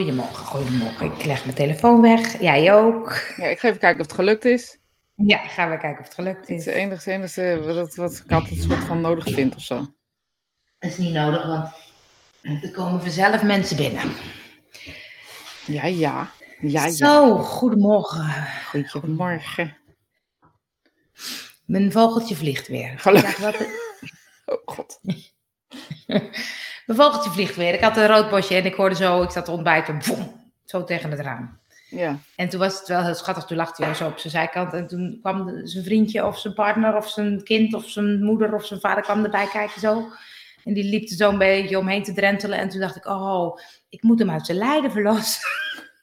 Goedemorgen, goedemorgen. Ik leg mijn telefoon weg. Jij ook. Ja, ik ga even kijken of het gelukt is. Ja, gaan we kijken of het gelukt Het is. is het enige, enige wat, wat ik altijd soort van nodig vind of zo. Dat is niet nodig, want er komen vanzelf mensen binnen. Ja, ja. Ja, ja. Zo, goedemorgen. Goedemorgen. Mijn vogeltje vliegt weer. Gelukkig. Wat- Oh god. Mijn vogeltje vliegt weer. Ik had een rood bosje en ik hoorde zo, ik zat te ontbijten, zo tegen het raam. Ja. En toen was het wel heel schattig, toen lag hij zo op zijn zijkant. En toen kwam zijn vriendje of zijn partner of zijn kind of zijn moeder of zijn vader kwam erbij kijken zo. En die liep er zo een beetje omheen te drentelen. En toen dacht ik, oh, ik moet hem uit zijn lijden verlossen.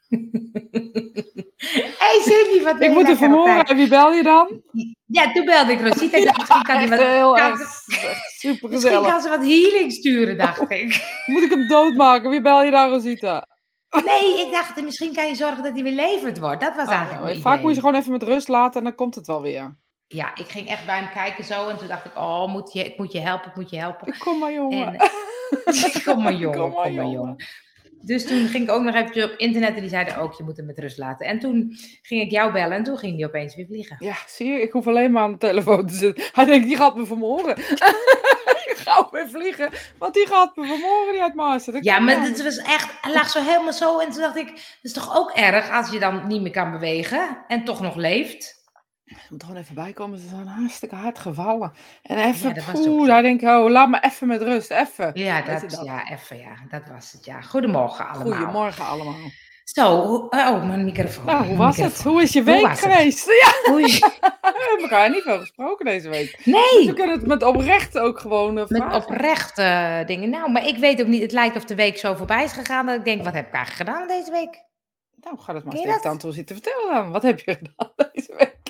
hey Cindy, wat Ik moet er vanmorgen. En wie bel je dan? Ja, toen belde ik Rosita. Misschien kan, hij wat, heel kan, super misschien gezellig. kan ze wat healing sturen, dacht ik. Moet ik hem doodmaken? Wie bel je dan, Rosita? Nee, ik dacht, misschien kan je zorgen dat hij weer levend wordt. Dat was eigenlijk Oh, vaak idee. moet je gewoon even met rust laten en dan komt het wel weer. Ja, ik ging echt bij hem kijken zo. En toen dacht ik, oh, moet je, ik moet je helpen, ik moet je helpen. Kom maar, jongen. En, kom maar jongen, kom maar jongen. Dus toen ging ik ook nog even op internet en die zeiden ook, je moet hem met rust laten. En toen ging ik jou bellen en toen ging hij opeens weer vliegen. Ja, zie je, ik hoef alleen maar aan de telefoon te zitten. Hij denkt, die gaat me vermoorden. ik ga weer vliegen, want die gaat me vermoorden, die uit Ja, maar het was echt, hij lag zo helemaal zo. En toen dacht ik, dat is toch ook erg als je dan niet meer kan bewegen en toch nog leeft. Je moet gewoon even bijkomen, ze zijn hartstikke hard gevallen. En even, Ja, poeh, daar denk ik, oh, laat me even met rust, even. Ja, dat, dat? ja, even ja, dat was het ja. Goedemorgen allemaal. Goedemorgen allemaal. Zo, oh, mijn microfoon. Nou, hoe Mijn was het? Hoe is je week het? geweest? Ja, Oei. we hebben elkaar niet veel gesproken deze week. Dus Nee, we kunnen het met oprecht ook gewoon eh, Met oprechte eh, dingen. Nou, maar ik weet ook niet. Het lijkt of de week zo voorbij is gegaan. Dat ik denk, wat heb ik eigenlijk gedaan deze week? Nou, ga dat maar eens tegen zitten vertellen dan. Wat heb je gedaan deze week?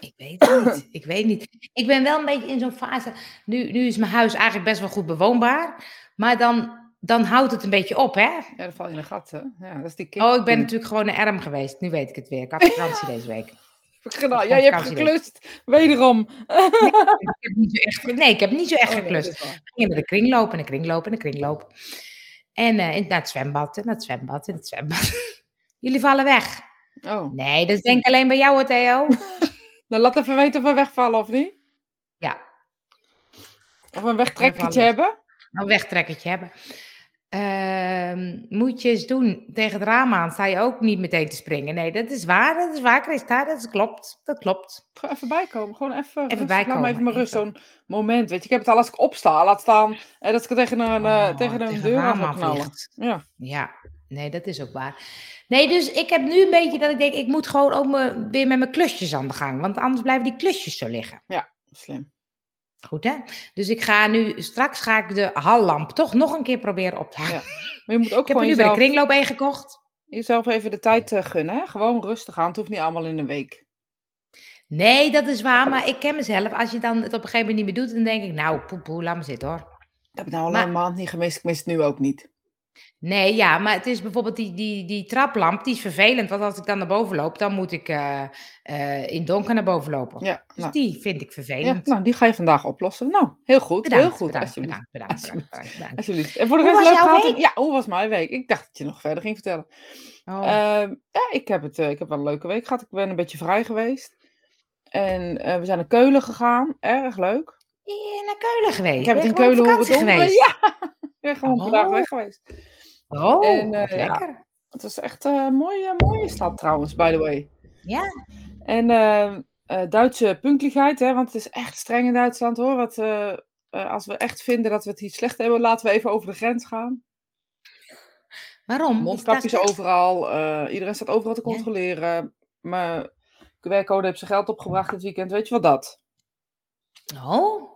Ik weet het niet. Ik weet niet. Ik ben wel een beetje in zo'n fase. Nu, nu is mijn huis eigenlijk best wel goed bewoonbaar. Maar dan, dan houdt het een beetje op, hè? Ja, dan val je in een gat, hè? Ja, dat is die kind. Oh, ik ben natuurlijk gewoon een erm geweest. Nu weet ik het weer. Ik had vakantie deze week. gedaan. Ja, je hebt geklust. Wederom. Ik heb niet zo echt, nee, ik heb niet zo echt Oh, nee, geklust. Ik ging naar de kringloop en de kringloop en de kringloop. En eh, in- naar het zwembad en naar het zwembad en het zwembad. Jullie vallen weg. Oh. Nee, dat is denk ik alleen bij jou hoor, Theo. Nou, laat even weten of we wegvallen of niet. Ja, Of een wegtrekkertje hebben. een wegtrekkertje hebben. Ehm, moet je eens doen. Tegen het raam aan sta je ook niet meteen te springen. Nee, dat is waar. Dat is waar, Christa. Dat is- klopt. Dat klopt. Gewoon even bijkomen. Gewoon even, Even rustig. Laat me bijkomen, even mijn rust. Zo'n moment. Weet je, ik heb het al als ik opsta. Laat staan. En dat ik tegen een, eh, Oh, tegen een tegen deur het aan knallen. Ja. Ja, nee, dat is ook waar. Nee, dus ik heb nu een beetje dat ik denk, ik moet gewoon ook me, weer met mijn klusjes aan de gang. Want anders blijven die klusjes zo liggen. Slim. Goed, hè? Dus ik ga nu, straks ga ik de hallamp toch nog een keer proberen op te hangen. Ja. Maar je moet ook Ik heb er nu bij de kringloop een gekocht. jezelf even de tijd eh, gunnen. Hè? Gewoon rustig aan. Het hoeft niet allemaal in een week. Nee, dat is waar, maar ik ken mezelf. Als je dan het op een gegeven moment niet meer doet, dan denk ik, nou, poe, poe, laat me zitten hoor. Ik heb nou al Maar- een maand niet gemist. Ik mis het nu ook niet. Nee, ja, maar het is bijvoorbeeld die, die, die traplamp, die is vervelend. Want als ik dan naar boven loop, dan moet ik eh, eh, in donker naar boven lopen. Ja, Dus nou, die vind ik ja, vervelend. nou, die ga je vandaag oplossen. Nou, heel goed. bedankt, heel goed. bedankt, alsjeblieft. bedankt, bedankt, bedankt. Alsjeblieft. En voor de rest was leuk gehad? week? Ja, hoe was mijn week? Ik dacht dat je nog verder ging vertellen. Oh, Ehm, ja, ik heb, het, eh, ik heb wel een leuke week gehad. Ik ben een beetje vrij geweest. En we zijn naar Keulen gegaan. Erg leuk. je naar Keulen geweest? Ik heb het in Keulen op geweest? Ja, ben gewoon een Oh. weg geweest. Oh, En, eh, ja. lekker. Het was echt eh, een mooie, mooie stad trouwens, by the way. Ja, En eh, eh, Duitse puntelijkheid, hè, want het is echt streng in Duitsland hoor. Wat, als we echt vinden dat we het hier slecht hebben, laten we even over de grens gaan. waarom? Dat Mondkapjes overal, iedereen staat overal te Ja. controleren. Mijn QR-code heeft zijn geld opgebracht dit weekend, weet je wat dat? Oh,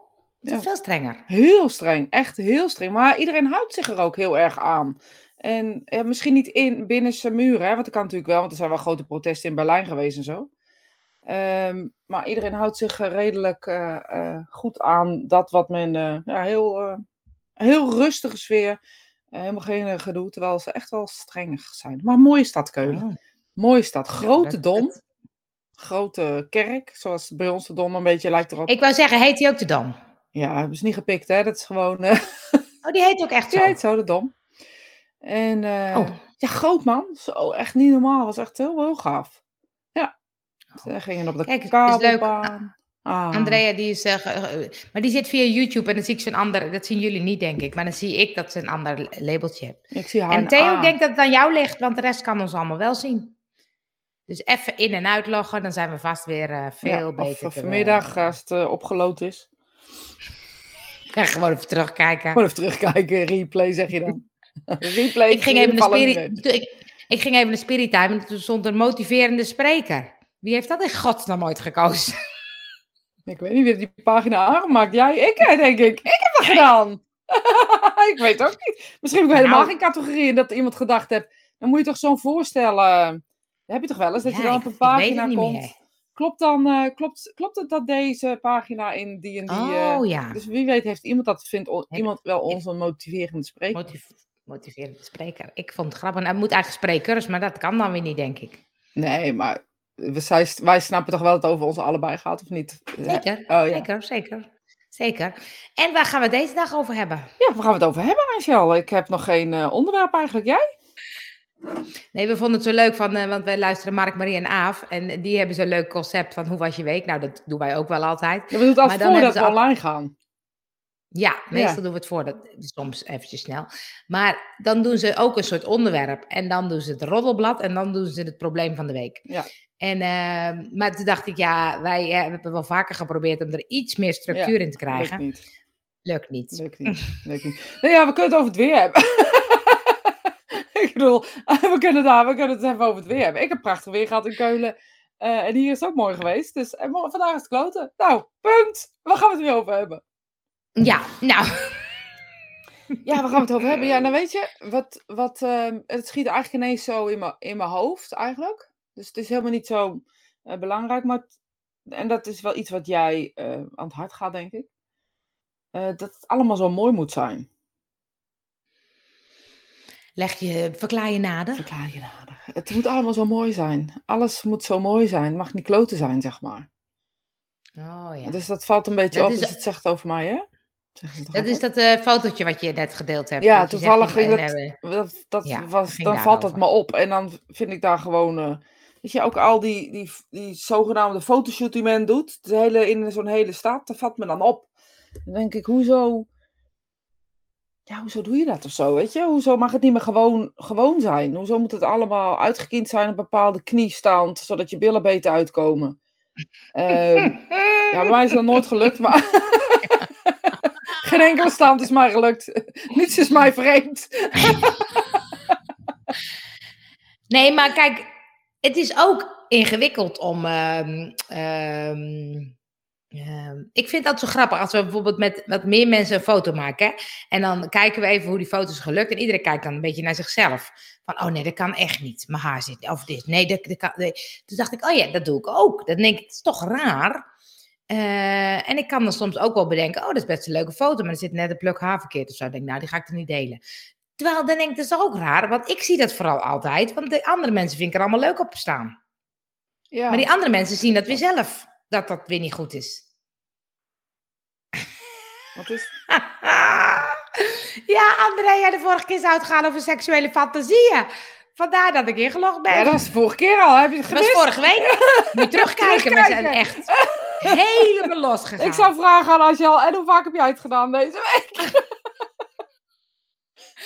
Ja. veel strenger. Heel streng, echt heel streng. Maar iedereen houdt zich er ook heel erg aan. En ja, misschien niet in, binnen zijn muren, hè, want dat kan natuurlijk wel, want er zijn wel grote protesten in Berlijn geweest en zo. Ehm, maar iedereen houdt zich redelijk eh, eh, goed aan dat wat men, eh, ja, heel, heel rustige sfeer, helemaal geen gedoe, terwijl ze echt wel streng zijn. Maar mooie stad Keulen, Oh, mooie stad, grote dom, grote kerk, zoals bij ons de dom een beetje lijkt erop. Ik wou zeggen, heet die ook de Dam? Ja, hebben ze niet gepikt hè, dat is gewoon... eh, Oh, die heet ook echt zo. Ja, heet zo, de Dom. En eh, Oh. Ja, groot man. Zo, echt niet normaal. Was echt heel, heel gaaf. Ja. Ze gingen op de Kijk, het is leuk. kabelbaan. Ah. Andrea, die is. eh, maar die zit via YouTube en dan zie ik zo'n ander. Dat zien jullie niet, denk ik. Maar dan zie ik dat ze een ander labeltje heeft. Ik zie haar En Theo, A. ik denk dat het aan jou ligt, want de rest kan ons allemaal wel zien. Dus even in- en uitloggen, dan zijn we vast weer veel Ja, beter. Of vanmiddag, als het eh, opgeload is. Ja, gewoon even terugkijken. Gewoon even terugkijken. Replay zeg je dan. Replay. Ik ging, even een spirit, ik, ik ging even een spirit time en toen stond een motiverende spreker. Wie heeft dat in godsnaam ooit gekozen? Ik weet niet wie heeft die pagina aangemaakt. Jij, ik denk ik. Ik heb dat gedaan. ik weet ook niet. Misschien heb ik helemaal Nou. geen categorie in dat iemand gedacht heeft. Dan moet je toch zo'n voorstellen. Dat heb je toch wel eens? Dat Ja, je dan op een het pagina komt. meer. Klopt, dan, eh, klopt, klopt het dat deze pagina in die en die... eh, Oh ja, Dus wie weet heeft iemand dat, vindt on- iemand wel ons een motiverende spreker. Motiv- motiverende spreker. Ik vond het grappig. Nou, het moet eigenlijk sprekers, maar dat kan dan weer niet, denk ik. Nee, maar we, zij, wij snappen toch wel dat het over ons allebei gaat, of niet? Zeker, Oh ja. zeker, zeker. Zeker. En waar gaan we deze dag over hebben? Ja, waar gaan we het over hebben, Angel? Ik heb nog geen eh, onderwerp eigenlijk. Jij? Nee, we vonden het zo leuk, van, eh, want wij luisteren Mark, Marie en Aaf. En die hebben zo'n leuk concept van hoe was je week? Nou, dat doen wij ook wel altijd. Ja, we doen het Maar altijd voordat we ze online gaan. Ja, meestal Ja. doen we het voor, dat, soms eventjes snel. Maar dan doen ze ook een soort onderwerp. En dan doen ze het roddelblad en dan doen ze het probleem van de week. Ja. En, eh, maar toen dacht ik, ja, wij eh, hebben wel vaker geprobeerd om er iets meer structuur in te Lukt krijgen. niet. Lukt niet. Lukt niet. Lukt niet. Nou ja, we kunnen het over het weer hebben. ik bedoel, we kunnen, daar, we kunnen het even over het weer hebben. Ik heb prachtig weer gehad in Keulen. Eh, en hier is het ook mooi geweest. Dus en morgen, vandaag is het kloten. Nou, punt. Waar gaan we het weer over hebben? Ja, nou, Ja, waar gaan we het over hebben? Ja, nou weet je, wat, wat, ehm, het schiet eigenlijk ineens zo in mijn in mijn hoofd eigenlijk. Dus het is helemaal niet zo eh, belangrijk. Maar het- en dat is wel iets wat jij eh, aan het hart gaat, denk ik. Eh, dat het allemaal zo mooi moet zijn. Leg je, verklaar je nader. Verklaar je nader. Het moet allemaal zo mooi zijn. Alles moet zo mooi zijn. Het mag niet kloten zijn, zeg maar. Oh ja. Dus dat valt een beetje Dat op is- als je het zegt over mij, hè? Dat is dat eh, fotootje wat je net gedeeld hebt. Ja, toevallig ging dat- eh, dat, dat Ja, was, dan valt dat me op. En dan vind ik daar gewoon. eh weet je, ook al die, die, die zogenaamde fotoshoot die men doet. De hele, in zo'n hele staat, dat valt me dan op. Dan denk ik, hoezo. Ja, hoezo doe je dat of zo? Weet je? Hoezo mag het niet meer gewoon, gewoon zijn? Hoezo moet het allemaal uitgekiend zijn op bepaalde kniestand, zodat je billen beter uitkomen? Ehm, ja, bij mij is dat nooit gelukt, maar. Geen enkele stand is mij gelukt. Niets is mij vreemd. Nee, maar kijk, het is ook ingewikkeld om. ehm, ehm, ehm, ik vind dat zo grappig als we bijvoorbeeld met wat meer mensen een foto maken. hè, En dan kijken we even hoe die foto is gelukt. En iedereen kijkt dan een beetje naar zichzelf. Van, oh nee, dat kan echt niet. Mijn haar zit. Of dit. Nee, dat, dat kan. nee. Toen dacht ik, oh ja, dat doe ik ook. Dan denk ik, het is toch raar. Eh, en ik kan dan soms ook wel bedenken, oh, dat is best een leuke foto, maar er zit net een pluk haar verkeerd of zo. Dan denk ik, nou, die ga ik er niet delen. Terwijl dan denk ik, dat is ook raar, want ik zie dat vooral altijd, want de andere mensen vind ik er allemaal leuk op staan. Ja. Maar die andere mensen zien dat weer zelf, dat dat weer niet goed is. Wat is... ja, Andrea, de vorige keer zou het gaan over seksuele fantasieën. Vandaar dat ik ingelogd ben. Ja, dat is de vorige keer al. Heb je het Dat was gemist? vorige week. Moet je terugkijken, we zijn echt helemaal losgegaan. Ik zou vragen aan Angel, en hoe vaak heb jij het gedaan deze week?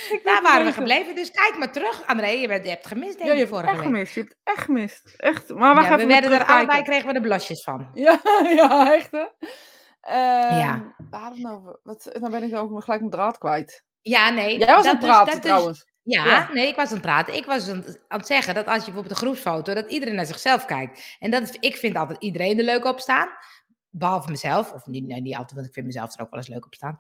Daar waren we gebleven, dus kijk maar terug. André, je, bent, je hebt gemist, denk Ja, ik, je hebt vorige echt week. gemist. Je hebt echt gemist. Echt. Maar wacht Ja, we werden er allebei, kregen we de blusjes van. Ja, ja, echt hè. Ehm, Ja. Waar hadden we het over? Wat, dan ben ik ook gelijk mijn draad kwijt. Ja, nee. Jij was aan het praten dus- trouwens. ja, Ja. nee, ik was aan het praten. Ik was aan het, aan het zeggen dat als je bijvoorbeeld een groepsfoto, dat iedereen naar zichzelf kijkt. En dat, is- ik vind altijd iedereen er leuk op staan. Behalve mezelf. Of niet, nee, niet altijd, want ik vind mezelf er ook wel eens leuk op staan.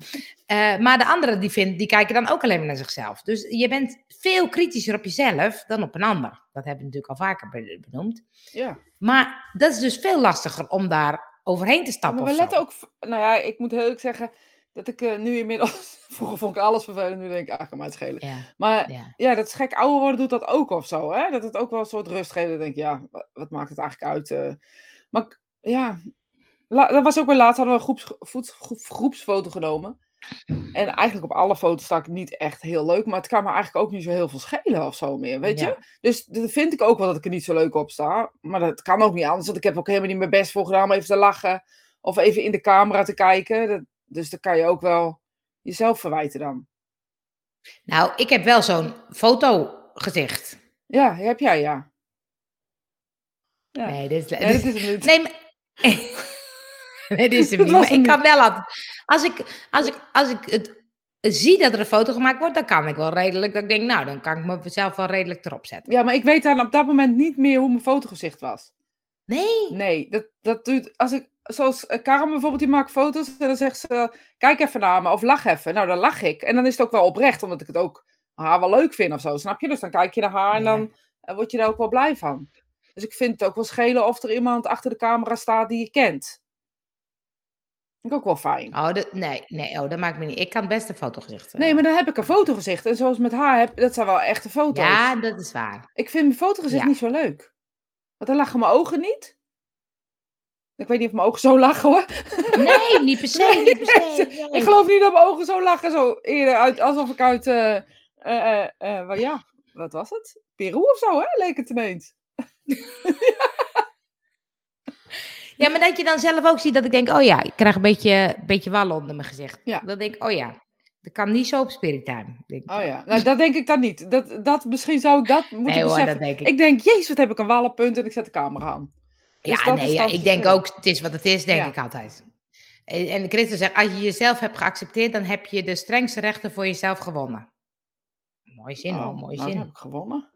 Eh, maar de anderen die, vind, die kijken dan ook alleen maar naar zichzelf. Dus je bent veel kritischer op jezelf dan op een ander. Dat hebben we natuurlijk al vaker be- benoemd. Ja. Maar dat is dus veel lastiger om daar overheen te stappen. Maar we letten ook... Nou ja, ik moet heel eerlijk zeggen dat ik eh, nu inmiddels... Vroeger vond ik alles vervelend, nu denk ik, kan mij het schelen. Ja, Maar ja. ja, dat is gek. Ouder worden doet dat ook of zo, hè? Dat het ook wel een soort rust geeft. Dan denk ik, ja, wa- wat maakt het eigenlijk uit? eh? Maar ja, la, dat was ook weer laatst, hadden we een groeps, voet- groep- groepsfoto genomen. En eigenlijk op alle foto's sta ik niet echt heel leuk, maar het kan me eigenlijk ook niet zo heel veel schelen of zo meer, weet Ja. je? Dus dat vind ik ook wel dat ik er niet zo leuk op sta. Maar dat kan ook niet anders, want ik heb ook helemaal niet mijn best voor gedaan om even te lachen of even in de camera te kijken. Dat, dus dan kan je ook wel jezelf verwijten dan. Nou, ik heb wel zo'n fotogezicht. Ja, heb jij, ja. Ja. Nee, dit is, Nee, dat is het niet. Nee, maar... nee, dit is hem niet. Maar ik kan wel. Als ik, als, ik, als ik het zie dat er een foto gemaakt wordt, dan kan ik wel redelijk... Dat ik denk, nou, dan kan ik mezelf wel redelijk erop zetten. Ja, maar ik weet dan op dat moment niet meer hoe mijn fotogezicht was. Nee. Nee, dat, dat doet. Als ik, zoals eh, Karin bijvoorbeeld, die maakt foto's en dan zegt ze: Kijk even naar me of lach even. Nou, dan lach ik. En dan is het ook wel oprecht, omdat ik het ook haar wel leuk vind of zo. Snap je? Dus dan kijk je naar haar en Ja. dan eh, word je daar ook wel blij van. Dus ik vind het ook wel schelen of er iemand achter de camera staat die je kent. Vind ik ook wel fijn. Oh, dat, nee, nee, oh, dat maakt me niet... Ik kan het beste fotogezicht. eh. Nee, maar dan heb ik een fotogezicht. En zoals met haar, heb, dat zijn wel echte foto's. Ja, dat is waar. Ik vind mijn fotogezicht Ja. niet zo leuk. Want dan lachen mijn ogen niet. Ik weet niet of mijn ogen zo lachen hoor. Nee, niet per se, niet per se. Ik geloof niet dat mijn ogen zo lachen. Zo eerder uit, alsof ik uit. eh eh, eh, eh, wat- ja, wat was het? Peru of zo, hè? Leek het ineens. Ja, maar dat je dan zelf ook ziet dat ik denk, oh ja, ik krijg een beetje, beetje wallen onder mijn gezicht. Ja. Dan denk ik, oh ja, dat kan niet zo op Spirit Time. Denk ik. Oh ja, nou, dat denk ik dan niet. Dat, dat, misschien zou ik dat moeten nee hoor, beseffen. dat denk ik. Ik denk, jezus, wat heb ik een wallenpunt en ik zet de camera aan. Dus ja, dat nee, ja, ik denk ook, het is wat het is, denk Ja. ik altijd. En, Christus zegt, als je jezelf hebt geaccepteerd, dan heb je de strengste rechten voor jezelf gewonnen. Mooie zin hoor, Oh, mooie nou, zin. heb ik gewonnen.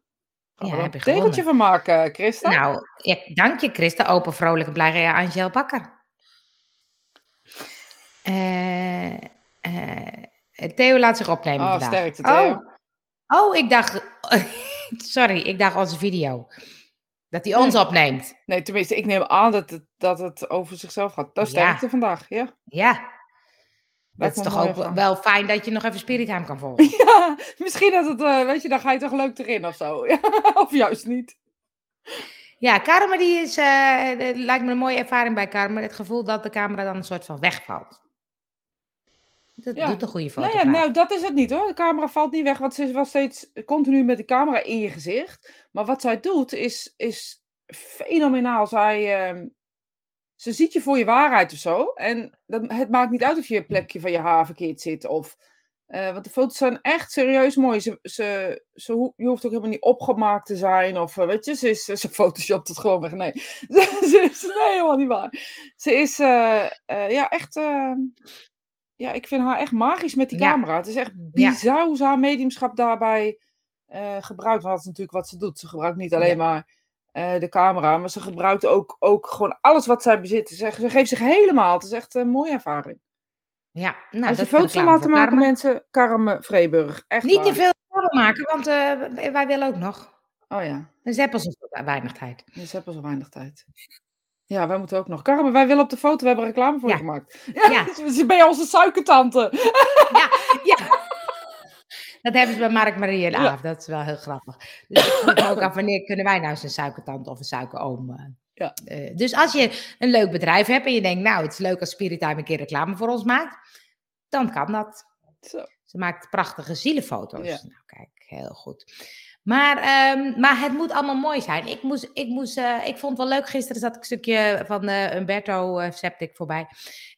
Ja, een je tegeltje van maken, Christa? Nou, ja, dank je Christa, open, vrolijke, blije Angel Bakker. Eh, eh, Theo laat zich opnemen oh, vandaag. sterkte, Theo. Oh. oh, ik dacht, sorry, ik dacht onze video. Dat hij ons Nee. opneemt. Nee, tenminste, ik neem aan dat het, dat het over zichzelf gaat. Dat Ja. sterkte vandaag, ja. Ja, dat is toch ook wel fijn dat je nog even Spirit Time kan volgen. Ja, misschien dat het, eh, weet je, dan ga je toch leuk erin of zo. Of juist niet. Ja, Karma die is, het lijkt me een mooie ervaring bij Karma. Het gevoel dat de camera dan een soort van wegvalt. Dat Ja. doet een goede Nou foto. ja, nou, dat is het niet hoor. De camera valt niet weg, want ze is wel steeds continu met de camera in je gezicht. Maar wat zij doet, is, is fenomenaal. Zij, ehm, ze ziet je voor je waarheid of zo. En dat, het maakt niet uit of je plekje van je haar verkeerd zit. Of, eh, want de foto's zijn echt serieus mooi. Ze, ze, ze, ho- je hoeft ook helemaal niet opgemaakt te zijn. Of eh, weet je, ze, is, ze photoshopt het gewoon weg. Nee, ze is nee, helemaal niet waar. Ze is eh, ja, echt... eh, ja, ik vind haar echt magisch met die Ja. camera. Het is echt bizar hoe ze haar mediumschap daarbij gebruikt. Want dat is natuurlijk wat ze doet. Ze gebruikt niet alleen Ja. maar eh, de camera, maar ze gebruikt ook, ook gewoon alles wat zij bezit. Ze, ze geeft zich helemaal. Het is echt een mooie ervaring. Ja, nou, Als je foto's wil laten maken, Karma. mensen, Karme Vreeburg. Echt Niet waar. te veel reclame maken, want eh, wij willen ook nog. Oh ja, Dus heb ons weinig tijd. dus hebben zo weinig tijd. Ja, wij moeten ook nog. Karme, wij willen op de foto, we hebben reclame voor Ja. je gemaakt. Ja, Ja. Ze ben je onze suikertante. Ja, ja. Dat hebben ze bij Mark Marie en. Aaf. Dat is wel heel grappig. Dus ik vroeg ook af, wanneer kunnen wij nou eens een suikertante of een suikeroom? eh, Ja. eh, dus als je een leuk bedrijf hebt en je denkt, nou, het is leuk als Spirit Time een keer reclame voor ons maakt, dan kan dat. Zo. Ze maakt prachtige zielenfoto's. Ja. Nou, kijk, heel goed. Maar, ehm, maar het moet allemaal mooi zijn. Ik, moest, ik, moest, eh, ik vond het wel leuk. Gisteren zat ik een stukje van eh Umberto eh, Septic voorbij.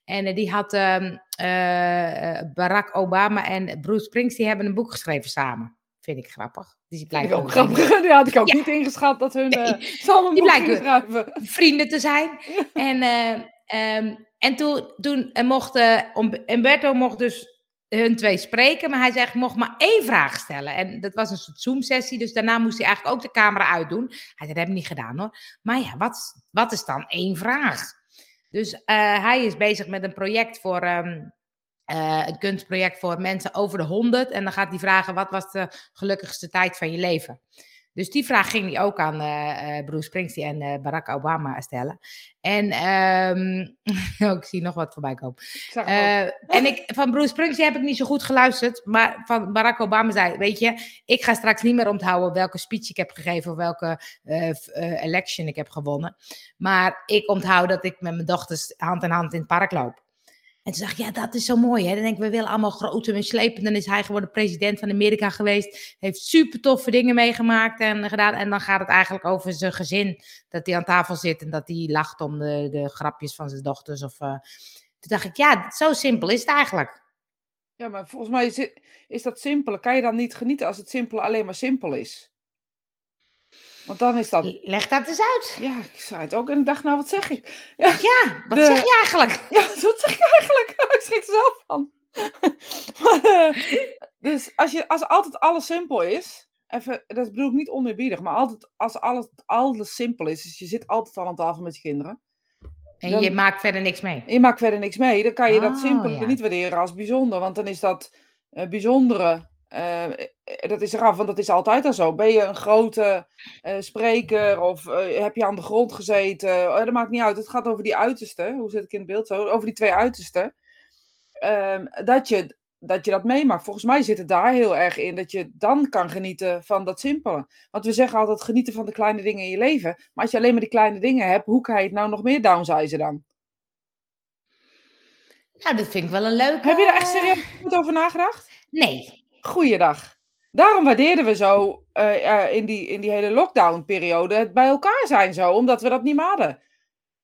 En die had ehm, eh, eh, Barack Obama en Bruce Springsteen hebben een boek geschreven samen. Vind ik grappig. Dus die blijken ook grappig. Die had ik ook Ja. niet ingeschat dat hun Nee, samen een die boek blijken- gingen schrijven. vrienden te zijn. En, eh, ehm, en toen, toen mocht Umberto mocht dus hun twee spreken, maar hij ik mocht maar één vraag stellen. En dat was een soort Zoom-sessie, dus daarna moest hij eigenlijk ook de camera uitdoen. Hij zei, dat heb niet gedaan hoor. Maar ja, wat, wat is dan één vraag? Dus eh, hij is bezig met een project voor... eh, een kunstproject voor mensen over de 100. En dan gaat hij vragen: wat was de gelukkigste tijd van je leven? Dus die vraag ging hij ook aan eh, Bruce Springsteen en eh, Barack Obama stellen. En ehm, oh, ik zie nog wat voorbij komen. Ik en ik, van Bruce Springsteen heb ik niet zo goed geluisterd. Maar van Barack Obama zei: Weet je, ik ga straks niet meer onthouden welke speech ik heb gegeven. of welke election ik heb gewonnen. Maar ik onthoud dat ik met mijn dochters hand in hand in het park loop. En toen dacht ik, ja, dat is zo mooi. Hè? Dan denk ik, we willen allemaal grote en slepen. Dan is hij geworden president van Amerika geweest. Heeft super toffe dingen meegemaakt en gedaan. En dan gaat het eigenlijk over zijn gezin. Dat hij aan tafel zit en dat hij lacht om de, de grapjes van zijn dochters. Of, uh... Toen dacht ik, ja, zo simpel is het eigenlijk. Ja, maar volgens mij is, is dat simpel. Kan je dan niet genieten als het simpel alleen maar simpel is? Want dan is dat... Leg dat eens uit. Ja, ik zei het ook en ik dacht, nou, wat zeg ik? Ja, ja wat zeg je eigenlijk? Ja, wat zeg ik eigenlijk? ik schrik er zelf van. uh, dus als, je, als altijd alles simpel is, even, dat bedoel ik niet oneerbiedig, maar altijd, als alles, alles simpel is, dus je zit altijd al aan tafel met je kinderen. En dan, je maakt verder niks mee? Je maakt verder niks mee. Dan kan je dat oh, simpel ja. niet waarderen als bijzonder, want dan is dat uh, bijzondere uh, dat is eraf, want dat is altijd al zo. Ben je een grote uh, spreker of uh, heb je aan de grond gezeten? dat maakt niet uit. Het gaat over die uiterste. Hoe zit ik in het beeld zo? Over die twee uitersten. Ehm, dat, je, dat je dat meemaakt. Volgens mij zit het daar heel erg in. Dat je dan kan genieten van dat simpele. Want we zeggen altijd genieten van de kleine dingen in je leven. Maar als je alleen maar die kleine dingen hebt, hoe kan je het nou nog meer downsizen dan? Nou, dat vind ik wel een leuke... Heb je daar echt serieus over nagedacht? Nee, Goeiedag. Daarom waardeerden we zo uh, in, die, in die hele lockdown-periode het bij elkaar zijn zo, omdat we dat niet meer hadden.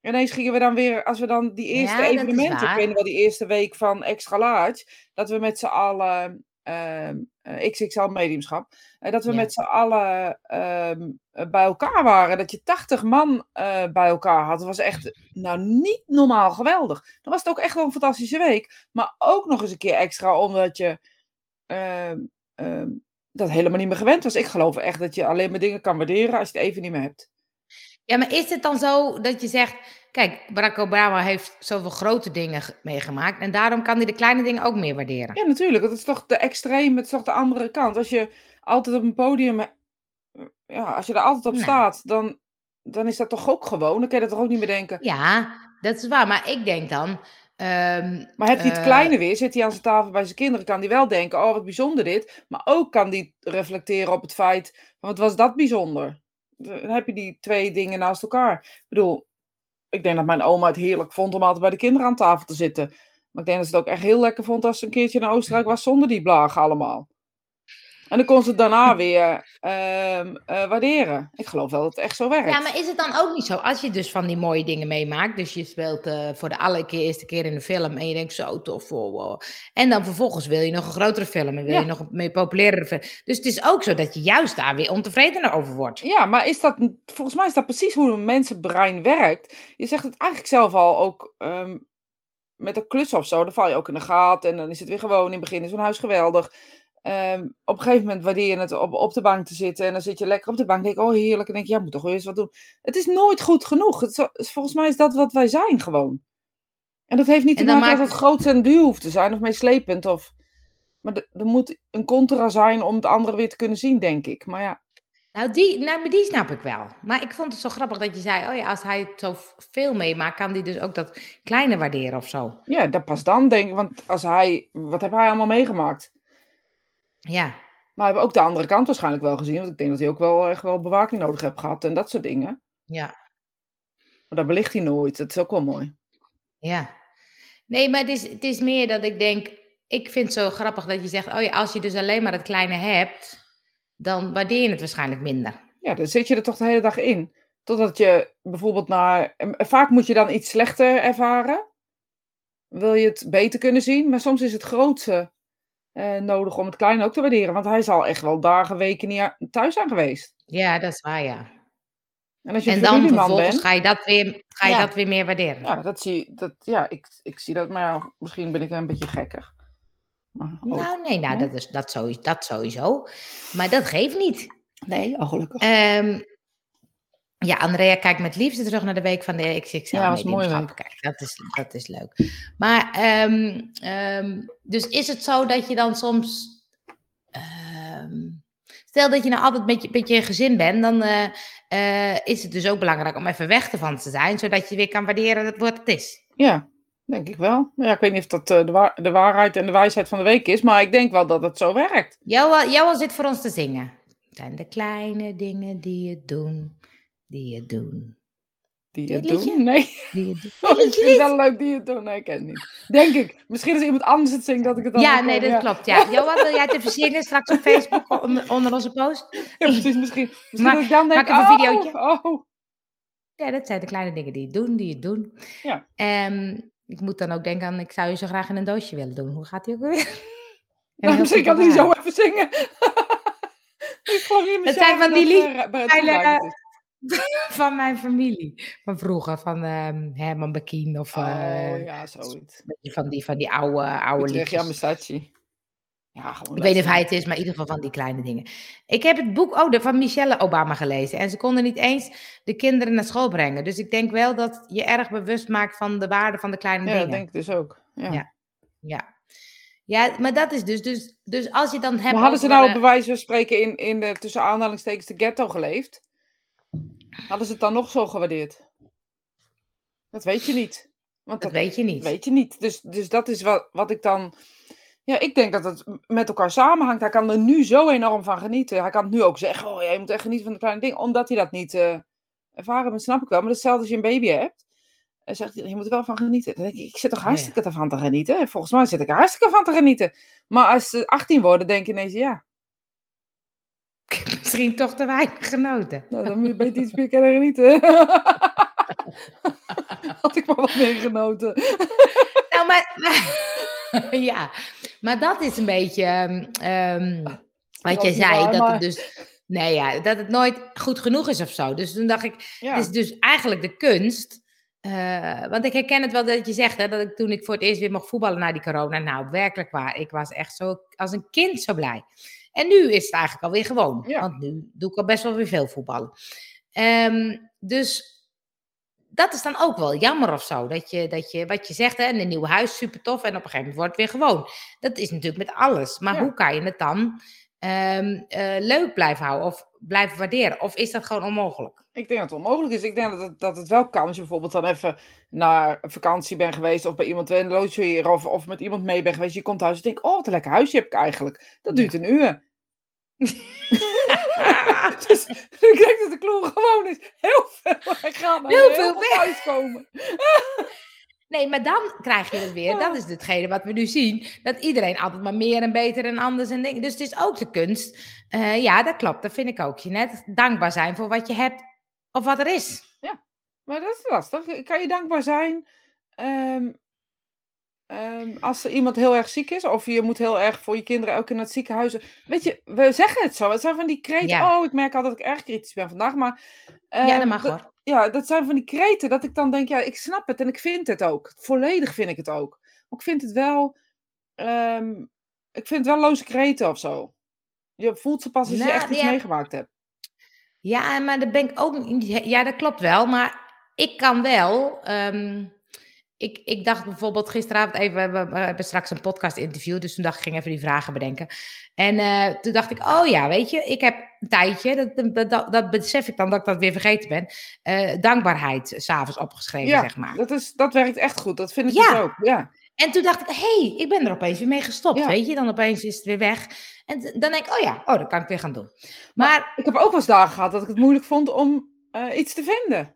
Ineens gingen we dan weer, als we dan die eerste ja, evenementen, ik weet wel, die eerste week van Extra Large, dat we met z'n allen, uh, XXL mediumschap, dat we ja. met z'n allen ehm, bij elkaar waren. Dat je 80 man bij elkaar had. Dat was echt, nou, niet normaal geweldig. Dan was het ook echt wel een fantastische week. Maar ook nog eens een keer extra, omdat je uh, uh, dat helemaal niet meer gewend was. Ik geloof echt dat je alleen maar dingen kan waarderen als je het even niet meer hebt. Ja, maar is het dan zo dat je zegt, kijk, Barack Obama heeft zoveel grote dingen meegemaakt en daarom kan hij de kleine dingen ook meer waarderen? Ja, natuurlijk. Dat is toch de extreem, het is toch de andere kant. Als je altijd op een podium, ja, als je er altijd op staat, dan, dan is dat toch ook gewoon. Dan kan je dat toch ook niet meer denken. Ja, dat is waar. Maar ik denk dan, Um, maar heeft hij het uh, kleine weer, zit hij aan zijn tafel bij zijn kinderen, kan hij wel denken, oh wat bijzonder dit. Maar ook kan hij reflecteren op het feit, wat was dat bijzonder? Dan heb je die twee dingen naast elkaar. Ik bedoel, ik denk dat mijn oma het heerlijk vond om altijd bij de kinderen aan tafel te zitten. Maar ik denk dat ze het ook echt heel lekker vond als ze een keertje naar Oostenrijk was zonder die blagen allemaal. En dan kon ze het daarna weer uh, uh, waarderen. Ik geloof wel dat het echt zo werkt. Ja, maar is het dan ook niet zo? Als je dus van die mooie dingen meemaakt. Dus je speelt uh, voor de allereerste keer in een film. En je denkt zo tof. Wow, wow. En dan vervolgens wil je nog een grotere film. En wil ja. je nog een meer populairere film. Dus het is ook zo dat je juist daar weer ontevredener over wordt. Ja, maar is dat, volgens mij is dat precies hoe een mensenbrein werkt. Je zegt het eigenlijk zelf al ook... Um, met een klus of zo, dan val je ook in de gaten. En dan is het weer gewoon in het begin is zo'n huis geweldig. Um, op een gegeven moment waardeer je het op, op de bank te zitten. En dan zit je lekker op de bank. En denk oh heerlijk. En denk je, ja, moet toch wel eens wat doen. Het is nooit goed genoeg. Het, volgens mij is dat wat wij zijn gewoon. En dat heeft niet te maken met het groot en duur hoeft te zijn. Of meeslepend. Of... Maar er moet een contra zijn om het andere weer te kunnen zien, denk ik. Maar ja. Nou die, nou, die snap ik wel. Maar ik vond het zo grappig dat je zei: Oh ja, als hij zo veel meemaakt, kan hij dus ook dat kleine waarderen of zo. Ja, dat pas dan, denk ik. Want als hij, wat heb hij allemaal meegemaakt? Ja. Maar we hebben ook de andere kant waarschijnlijk wel gezien. Want ik denk dat hij ook wel echt wel bewaking nodig heeft gehad en dat soort dingen. Ja. Maar dat belicht hij nooit. Dat is ook wel mooi. Ja. Nee, maar het is, het is meer dat ik denk. Ik vind het zo grappig dat je zegt: Oh ja, als je dus alleen maar het kleine hebt, dan waardeer je het waarschijnlijk minder. Ja, dan zit je er toch de hele dag in. Totdat je bijvoorbeeld naar. Vaak moet je dan iets slechter ervaren. Wil je het beter kunnen zien, maar soms is het grootste uh, nodig om het kleine ook te waarderen. Want hij zal echt wel dagen, weken niet thuis zijn geweest. Ja, dat is waar, ja. En, als je en dan vervolgens bent, ga je, dat weer, ga je ja. dat weer meer waarderen. Ja, dat zie, dat, ja ik, ik zie dat, maar misschien ben ik een beetje gekker. Maar nou, nee, nou, dat, is, dat, sowieso, dat sowieso. Maar dat geeft niet. Nee, oh, gelukkig. Um, ja, Andrea kijkt met liefde terug naar de week van de XXL. Ja, dat is mooi. Kijk, dat is, dat is leuk. Maar, um, um, dus is het zo dat je dan soms... Um, stel dat je nou altijd met je, met je gezin bent, dan uh, uh, is het dus ook belangrijk om even weg ervan te zijn, zodat je weer kan waarderen wat het is. Ja, denk ik wel. Ja, ik weet niet of dat uh, de, wa de, waarheid en de wijsheid van de week is, maar ik denk wel dat het zo werkt. Jou zit voor ons te zingen. Het zijn de kleine dingen die je doen die je doen. Die je het doen? Nee. Die je. Oh, ik vind het wel leuk die het doen. Nee, ik ken het niet. Denk ik. Misschien als iemand anders het zingt dat ik het dan Ja, nee, dat klopt. Ja. Johan, wil jij het even zingen straks op Facebook onder, onder onze post? Ja, precies. Misschien, misschien Maak- dat ik dan denk, een oh, videootje. oh. Ja, dat zijn de kleine dingen die het doen, die het doen. Ja. Ehm, ik moet dan ook denken aan, ik zou je zo graag in een doosje willen doen. Hoe gaat die ook weer? Nou, misschien kan hij zo even zingen. ik Het zijn van die lied- lied. kleine- Van mijn familie. Van vroeger, van ehm, Herman Bekien of eh, Oh ja, zoiets. van die, van die oude, oude ja, liedjes. Ja, gewoon Ik weet niet of hij het is, maar in ieder geval van die kleine dingen. Ik heb het boek de, van Michelle Obama gelezen. En ze konden niet eens de kinderen naar school brengen. Dus ik denk wel dat je erg bewust maakt van de waarde van de kleine Ja, dingen. dat denk ik dus ook. Ja. Ja. Ja. Ja, maar dat is dus, dus, dus als je dan hebt. Maar hadden ze nou eh, bij wijze van spreken in, in de tussen aanhalingstekens de ghetto geleefd? Hadden ze het dan nog zo gewaardeerd? Dat weet je niet. Want dat dat, weet je niet. weet je niet. Dus, dus dat is wat, wat ik dan. Ja, ik denk dat het met elkaar samenhangt. Hij kan er nu zo enorm van genieten. Hij kan het nu ook zeggen: Oh, jij moet echt genieten van de kleine dingen. Omdat hij dat niet eh, ervaren, dat snap ik wel. Maar hetzelfde als je een baby hebt. En zegt hij: Je moet er wel van genieten. Dan denk ik: Ik zit toch hartstikke ervan te genieten. En volgens mij zit ik er hartstikke van te genieten. Maar als ze 18 worden, denk je ineens: Ja, Misschien toch te weinig genoten. nou, dan moet je beter iets meer kunnen genieten. Had ik maar wat meer genoten. Nou, maar, maar- ja, maar dat is een beetje ehm, ehm, wat ook je zei. waar, dat maar- het dus, nee, ja, dat het nooit goed genoeg is of zo. Dus toen dacht ik, Ja. Het is dus eigenlijk de kunst. eh, want ik herken het wel dat je zegt, hè, dat ik toen ik voor het eerst weer mocht voetballen na die corona. Nou, werkelijk waar. Ik was echt zo als een kind zo blij. En nu is het eigenlijk alweer gewoon. Ja. Want nu doe ik al best wel weer veel voetballen. Ehm, dus dat is dan ook wel jammer of zo. Dat je, dat je wat je zegt, hè, een nieuw huis, super tof. En op een gegeven moment wordt het weer gewoon. Dat is natuurlijk met alles. Maar Ja. hoe kan je het dan ehm, eh, leuk blijven houden of blijven waarderen? Of is dat gewoon onmogelijk? Ik denk dat het onmogelijk is. Ik denk dat het, dat het wel kan als je bijvoorbeeld dan even naar een vakantie bent geweest. Of bij iemand in logeren. Of, of met iemand mee bent geweest. Je komt thuis en denkt, oh wat een lekker huisje heb ik eigenlijk. Dat duurt een uur. dus ik denk dat de clue gewoon is. Heel veel en Heel heel veel thuiskomen. Nee, maar dan krijg je het weer. Dat is hetgene wat we nu zien. Dat iedereen altijd maar meer en beter en anders en dingen. Dus het is ook de kunst. Eh, ja, dat klopt. Dat vind ik ook. Je net dankbaar zijn voor wat je hebt of wat er is. Maar dat is lastig. Kan je dankbaar zijn ehm, ehm, als er iemand heel erg ziek is? Of je moet heel erg voor je kinderen elke keer naar het ziekenhuis. Weet je, we zeggen het zo. Het zijn van die kreten. Ja. Oh, ik merk al dat ik erg kritisch ben vandaag. Maar ja, dat ehm, mag hoor. Ja, dat zijn van die kreten dat ik dan denk, ja, ik snap het en ik vind het ook. Volledig vind ik het ook. Maar ik vind het wel, ehm, ik vind het wel loze kreten of zo. Je voelt ze pas als je Nou, echt iets ja. meegemaakt hebt. Ja, maar dat ben ik ook. Ja, dat klopt wel. Maar ik kan wel. ehm, ik, ik dacht bijvoorbeeld gisteravond even. We, we hebben straks een podcast interview. Dus toen dacht ik, ik ging even die vragen bedenken. En eh, toen dacht ik, oh ja, weet je, ik heb een tijdje. Dat, dat, dat, dat besef ik dan dat ik dat weer vergeten ben. eh, dankbaarheid s'avonds opgeschreven, Ja, zeg maar. dat, is, dat werkt echt goed. Dat vind ik Ja. dus ook. Ja. En toen dacht ik, hé, hey, ik ben er opeens weer mee gestopt, Ja. weet je. Dan opeens is het weer weg. En dan denk ik, oh ja, oh, dat kan ik weer gaan doen. Maar Ik heb ook wel eens dagen gehad dat ik het moeilijk vond om eh, iets te vinden.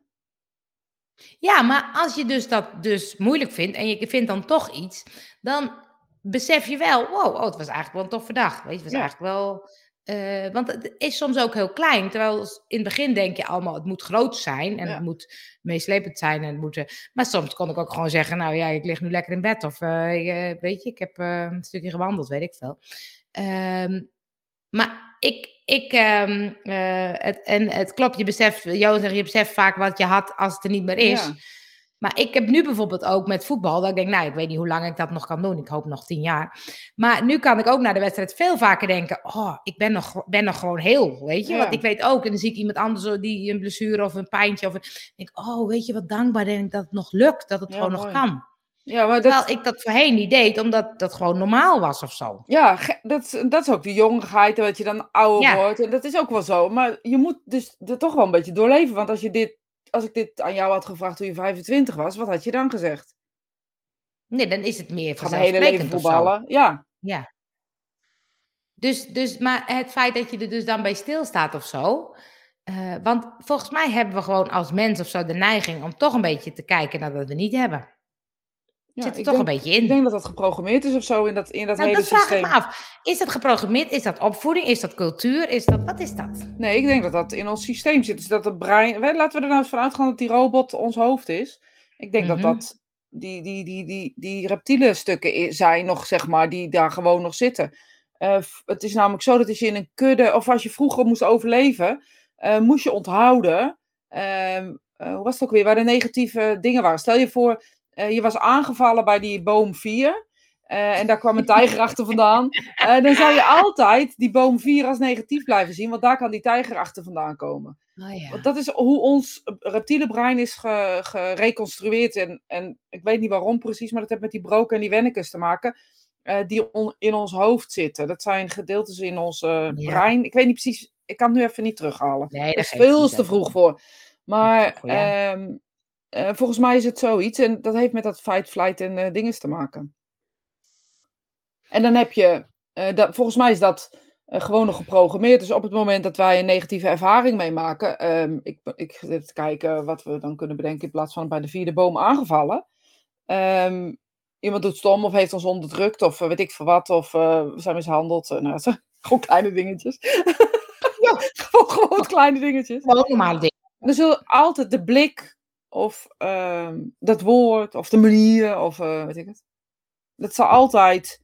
Ja, maar als je dus dat dus moeilijk vindt en je vindt dan toch iets, dan besef je wel, wow, oh, het was eigenlijk wel een toffe dag. Weet je, het was Ja. eigenlijk wel. eh, want het is soms ook heel klein. Terwijl in het begin denk je allemaal, het moet groot zijn en Ja. het moet meeslepend zijn. En het moet, eh, maar soms kon ik ook gewoon zeggen, nou ja, ik lig nu lekker in bed. Of eh, weet je, ik heb een stukje gewandeld, weet ik veel. Ehm, maar ik, ik ehm, eh, het, en het klopt, je beseft, Jo zegt, je beseft vaak wat je had als het er niet meer is. Ja. Maar ik heb nu bijvoorbeeld ook met voetbal, dat ik denk, nou, ik weet niet hoe lang ik dat nog kan doen. Ik hoop nog tien jaar. Maar nu kan ik ook naar de wedstrijd veel vaker denken, oh, ik ben nog, ben nog gewoon heel, weet je. Ja. Want ik weet ook, en dan zie ik iemand anders die een blessure of een pijntje. Of een, denk ik, oh, weet je wat dankbaar denk ik dat het nog lukt, dat het Ja, gewoon mooi. nog kan. Ja, maar dat, Terwijl ik dat voorheen niet deed, omdat dat gewoon normaal was of zo. ja, dat, is- dat is ook de jongigheid, dat je dan ouder Ja. wordt. En dat is ook wel zo. Maar je moet dus er toch wel een beetje doorleven. Want als, je dit, als ik dit aan jou had gevraagd toen je 25 was, wat had je dan gezegd? Nee, dan is het meer mijn hele leven voetballen. Ja, Ja. Dus, dus, maar het feit dat je er dus dan bij stilstaat of zo, Uh, want volgens mij hebben we gewoon als mens of zo de neiging om toch een beetje te kijken naar wat we niet hebben. Ja, Zit er toch denk, een beetje in. Ik denk dat dat geprogrammeerd is of zo in dat, in dat nou, hele dat vraag systeem. ik me af. Is dat geprogrammeerd? Is dat opvoeding? Is dat cultuur? Is dat, wat is dat? Nee, ik denk dat dat in ons systeem zit. Dus dat het brein. Laten we er nou eens van uitgaan dat die robot ons hoofd is. Ik denk Mhm. dat dat die, die, die, die, die reptiele stukken zijn nog, zeg maar, die daar gewoon nog zitten. Eh, het is namelijk zo dat als je in een kudde, of als je vroeger moest overleven, eh, moest je onthouden. ehm, eh, hoe was het ook weer? Waar de negatieve dingen waren. Stel je voor, eh, je was aangevallen bij die boom 4. eh, en daar kwam een tijger achter vandaan. eh, dan zou je altijd die boom 4 als negatief blijven zien, want daar kan die tijger achter vandaan komen. Oh ja. Want dat is hoe ons reptiele brein is ge- gereconstrueerd. En, en ik weet niet waarom precies, maar dat heeft met die broken en die wennekes te maken. die on- in ons hoofd zitten. Dat zijn gedeeltes in ons Ja. brein. Ik weet niet precies, ik kan het nu even niet terughalen. Nee, Dat dat is veel te vroeg voor. Maar ehm, eh, volgens mij is het zoiets. En dat heeft met dat fight, flight en eh dingen te maken. En dan heb je, eh, dat, volgens mij is dat gewoon nog geprogrammeerd. Dus op het moment dat wij een negatieve ervaring meemaken, ehm, ik, ik zit te kijken wat we dan kunnen bedenken in plaats van bij de vierde boom aangevallen. Ehm, iemand doet stom of heeft ons onderdrukt of weet ik veel wat, of we zijn mishandeld. Nou, gewoon kleine dingetjes. ja, gewoon, gewoon kleine dingetjes. Gewoon normale dingen. Er zullen altijd de blik of ehm, dat woord of de manier of eh, weet ik het. Dat zal altijd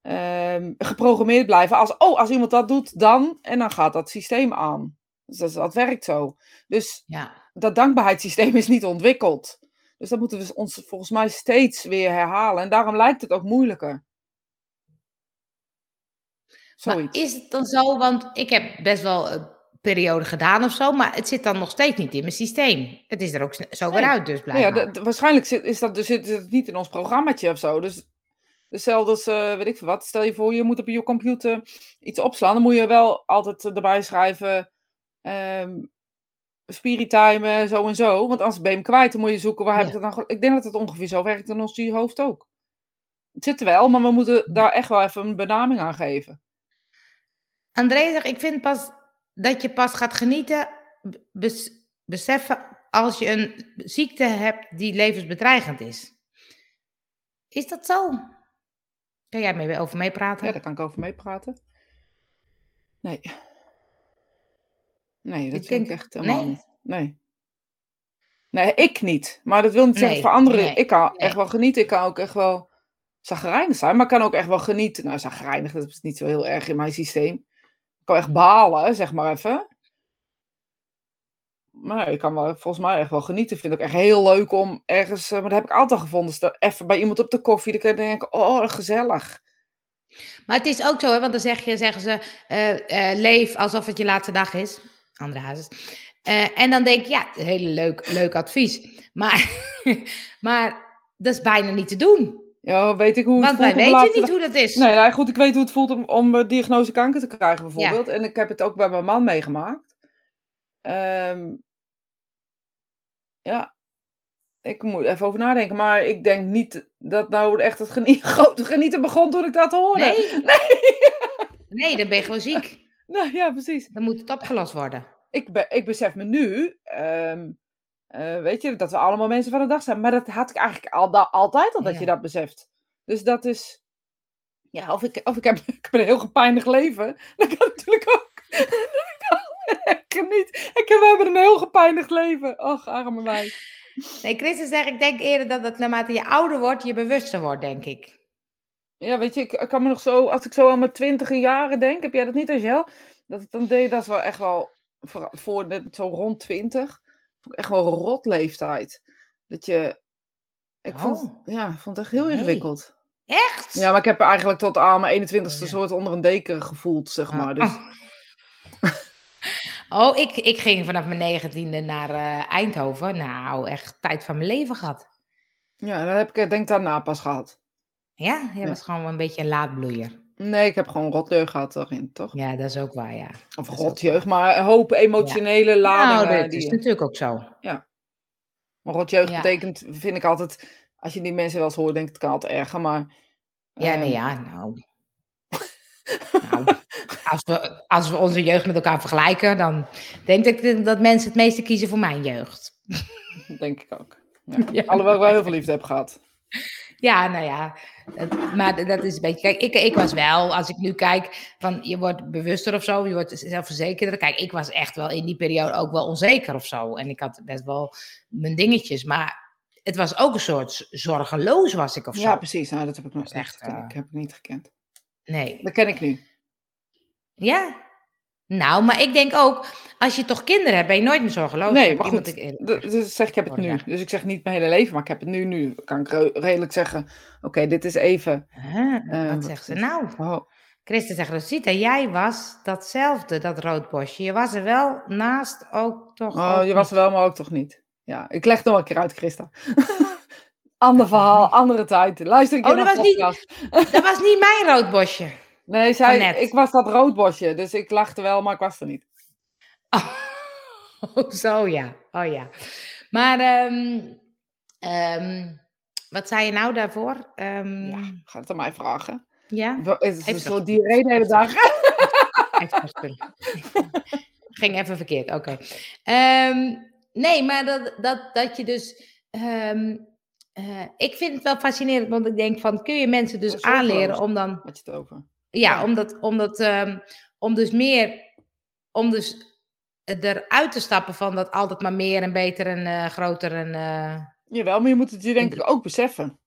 ehm, geprogrammeerd blijven. Als, oh, als iemand dat doet, dan. En dan gaat dat systeem aan. Dus dat, dat werkt zo. Dus Ja. dat dankbaarheidssysteem is niet ontwikkeld. Dus dat moeten we ons volgens mij steeds weer herhalen. En daarom lijkt het ook moeilijker. Maar is het dan zo, want ik heb best wel periode gedaan of zo, maar het zit dan nog steeds niet in mijn systeem. Het is er ook zo weer Nee. uit dus Nou ja, blijkbaar. de- waarschijnlijk zit, is dat, dus zit het niet in ons programmaatje of zo. Dus hetzelfde als, eh, weet ik veel wat. Stel je voor, je moet op je computer iets opslaan. Dan moet je wel altijd erbij schrijven... Spiritime, zo en zo. Want anders ben je hem kwijt. Dan moet je zoeken, waar heb Ja. ik het dan... Ik denk dat het ongeveer zo werkt in ons hoofd ook. Het zit er wel, maar we moeten daar echt wel even een benaming aan geven. André zegt, ik vind pas dat je pas gaat genieten, bes- beseffen als je een ziekte hebt die levensbedreigend is. Is dat zo? Kan jij mee over meepraten? Ja, daar kan ik over meepraten. Nee. Nee, dat Ik vind ik denk- echt helemaal nee? niet. Nee. Nee, ik niet. Maar dat wil niet zeggen Nee, voor anderen. nee, ik kan echt wel genieten. Ik kan ook echt wel zagrijnig zijn. Maar ik kan ook echt wel genieten. Nou, zagrijnig, dat is niet zo heel erg in mijn systeem. Ik kan echt balen, zeg maar even. Maar ik kan wel, volgens mij echt wel genieten. Ik vind ook echt heel leuk om ergens... eh, Maar dat heb ik altijd gevonden. Dus even bij iemand op de koffie. Dan kan je denken, oh, gezellig. Maar het is ook zo, hè, want dan zeg je, zeggen ze, eh, eh, leef alsof het je laatste dag is. Andere hazes. En dan denk ik, ja, hele leuk, leuk advies. Maar, maar dat is bijna niet te doen. Ja, weet ik hoe het Want wij voelt weten later- niet hoe dat is. Nee, nou goed, ik weet hoe het voelt om, om eh, diagnose kanker te krijgen bijvoorbeeld. En ik heb het ook bij mijn man meegemaakt. Ehm, ja, ik moet even over nadenken. Maar ik denk niet dat nou echt het genie grote genieten begon toen ik dat hoorde. Nee, Nee. nee, dan ben je gewoon ziek. nou ja, precies. Dan moet het opgelost worden. Ik, be, ik besef me nu, ehm, eh, weet je, dat we allemaal mensen van de dag zijn. Maar dat had ik eigenlijk al, da- altijd al dat Ja. je dat beseft. Dus dat is, ja, of ik, of ik, heb, ik heb een heel gepijnigd leven. Dat kan natuurlijk ook. ik heb niet, ik heb, we hebben een heel gepijnigd leven. Och, arme mij. Nee, Christen zegt, ik denk eerder dat het naarmate je ouder wordt, je bewuster wordt, denk ik. Ja, weet je, ik, ik kan me nog zo, als ik zo aan mijn twintige jaren denk, heb jij dat niet als jou? Dat ik dan deed, dat is wel echt wel, voor, voor zo rond twintig, echt wel een rot leeftijd. Dat je, ik vond, Oh. ja, ik vond het echt heel Nee. ingewikkeld. Echt? Ja, maar ik heb eigenlijk tot aan mijn 21ste Ja. soort onder een deken gevoeld, zeg maar. Dus, Oh, ik, ik ging vanaf mijn negentiende naar eh, Eindhoven. Nou, echt tijd van mijn leven gehad. ja, dat heb ik eh, denk ik daarna pas gehad. Ja, Ja. was gewoon een beetje een laatbloeier. Nee, ik heb gewoon rotjeugd gehad daarin, toch? Ja, dat is ook waar, ja. Of dat rotjeugd, maar een hoop emotionele ladingen. Nou, dat die is natuurlijk ook zo. Maar rotjeugd Ja. betekent, vind ik altijd, als je die mensen wel eens hoort, denk ik, het kan altijd erger, maar... Ja, nee, ehm, ja, nou. Nou, als we, als we onze jeugd met elkaar vergelijken, dan denk ik dat mensen het meeste kiezen voor mijn jeugd. Denk ik ook. Ja. Alhoewel ik wel heel veel liefde heb gehad. Ja, nou ja, maar dat is een beetje. Kijk, ik, ik was wel, als ik nu kijk, van je wordt bewuster of zo, je wordt zelfverzekerder. Kijk, ik was echt wel in die periode ook wel onzeker of zo. En ik had best wel mijn dingetjes, maar het was ook een soort zorgeloos was ik of zo. Ja, precies. Nou, dat heb ik nog echt. Uh... Ik heb het niet gekend. Nee. Dat ken ik nu. Ja. Nou, maar ik denk ook, als je toch kinderen hebt, ben je nooit meer zorgeloos. Nee, maar goed, dus zeg ik heb het nu. Dus ik zeg niet mijn hele leven, maar ik heb het nu. Nu kan ik redelijk zeggen, oké, dit is even... Uh, wat zegt ze nou? Oh. Christen zegt, Rosita, jij was datzelfde, dat roodbosje. Je was er wel naast ook toch Oh, je was er wel, maar ook toch niet. Ja, ik leg nog een keer uit, Christa. Ander verhaal, andere tijd. Luister ik oh, dat was, niet, dat was niet mijn roodbosje. Nee, zij, ik was dat roodbosje, dus ik lachte wel, maar ik was er niet. Oh, zo ja. Oh ja. Maar um, um, wat zei je nou daarvoor? Um, ja, ga het aan mij vragen. Ja? Het is zo die reden de hele dag. Ging even verkeerd, oké. nee, maar dat, dat, dat je dus... Uh, ik vind het wel fascinerend, want ik denk van, kun je mensen dus aanleren om dan... Wat je het over? Ja, omdat, omdat, um, om dus meer, om dus eruit te stappen van dat altijd maar meer en beter en uh, groter en... Uh, Jawel, maar je moet het je denk ik ook beseffen.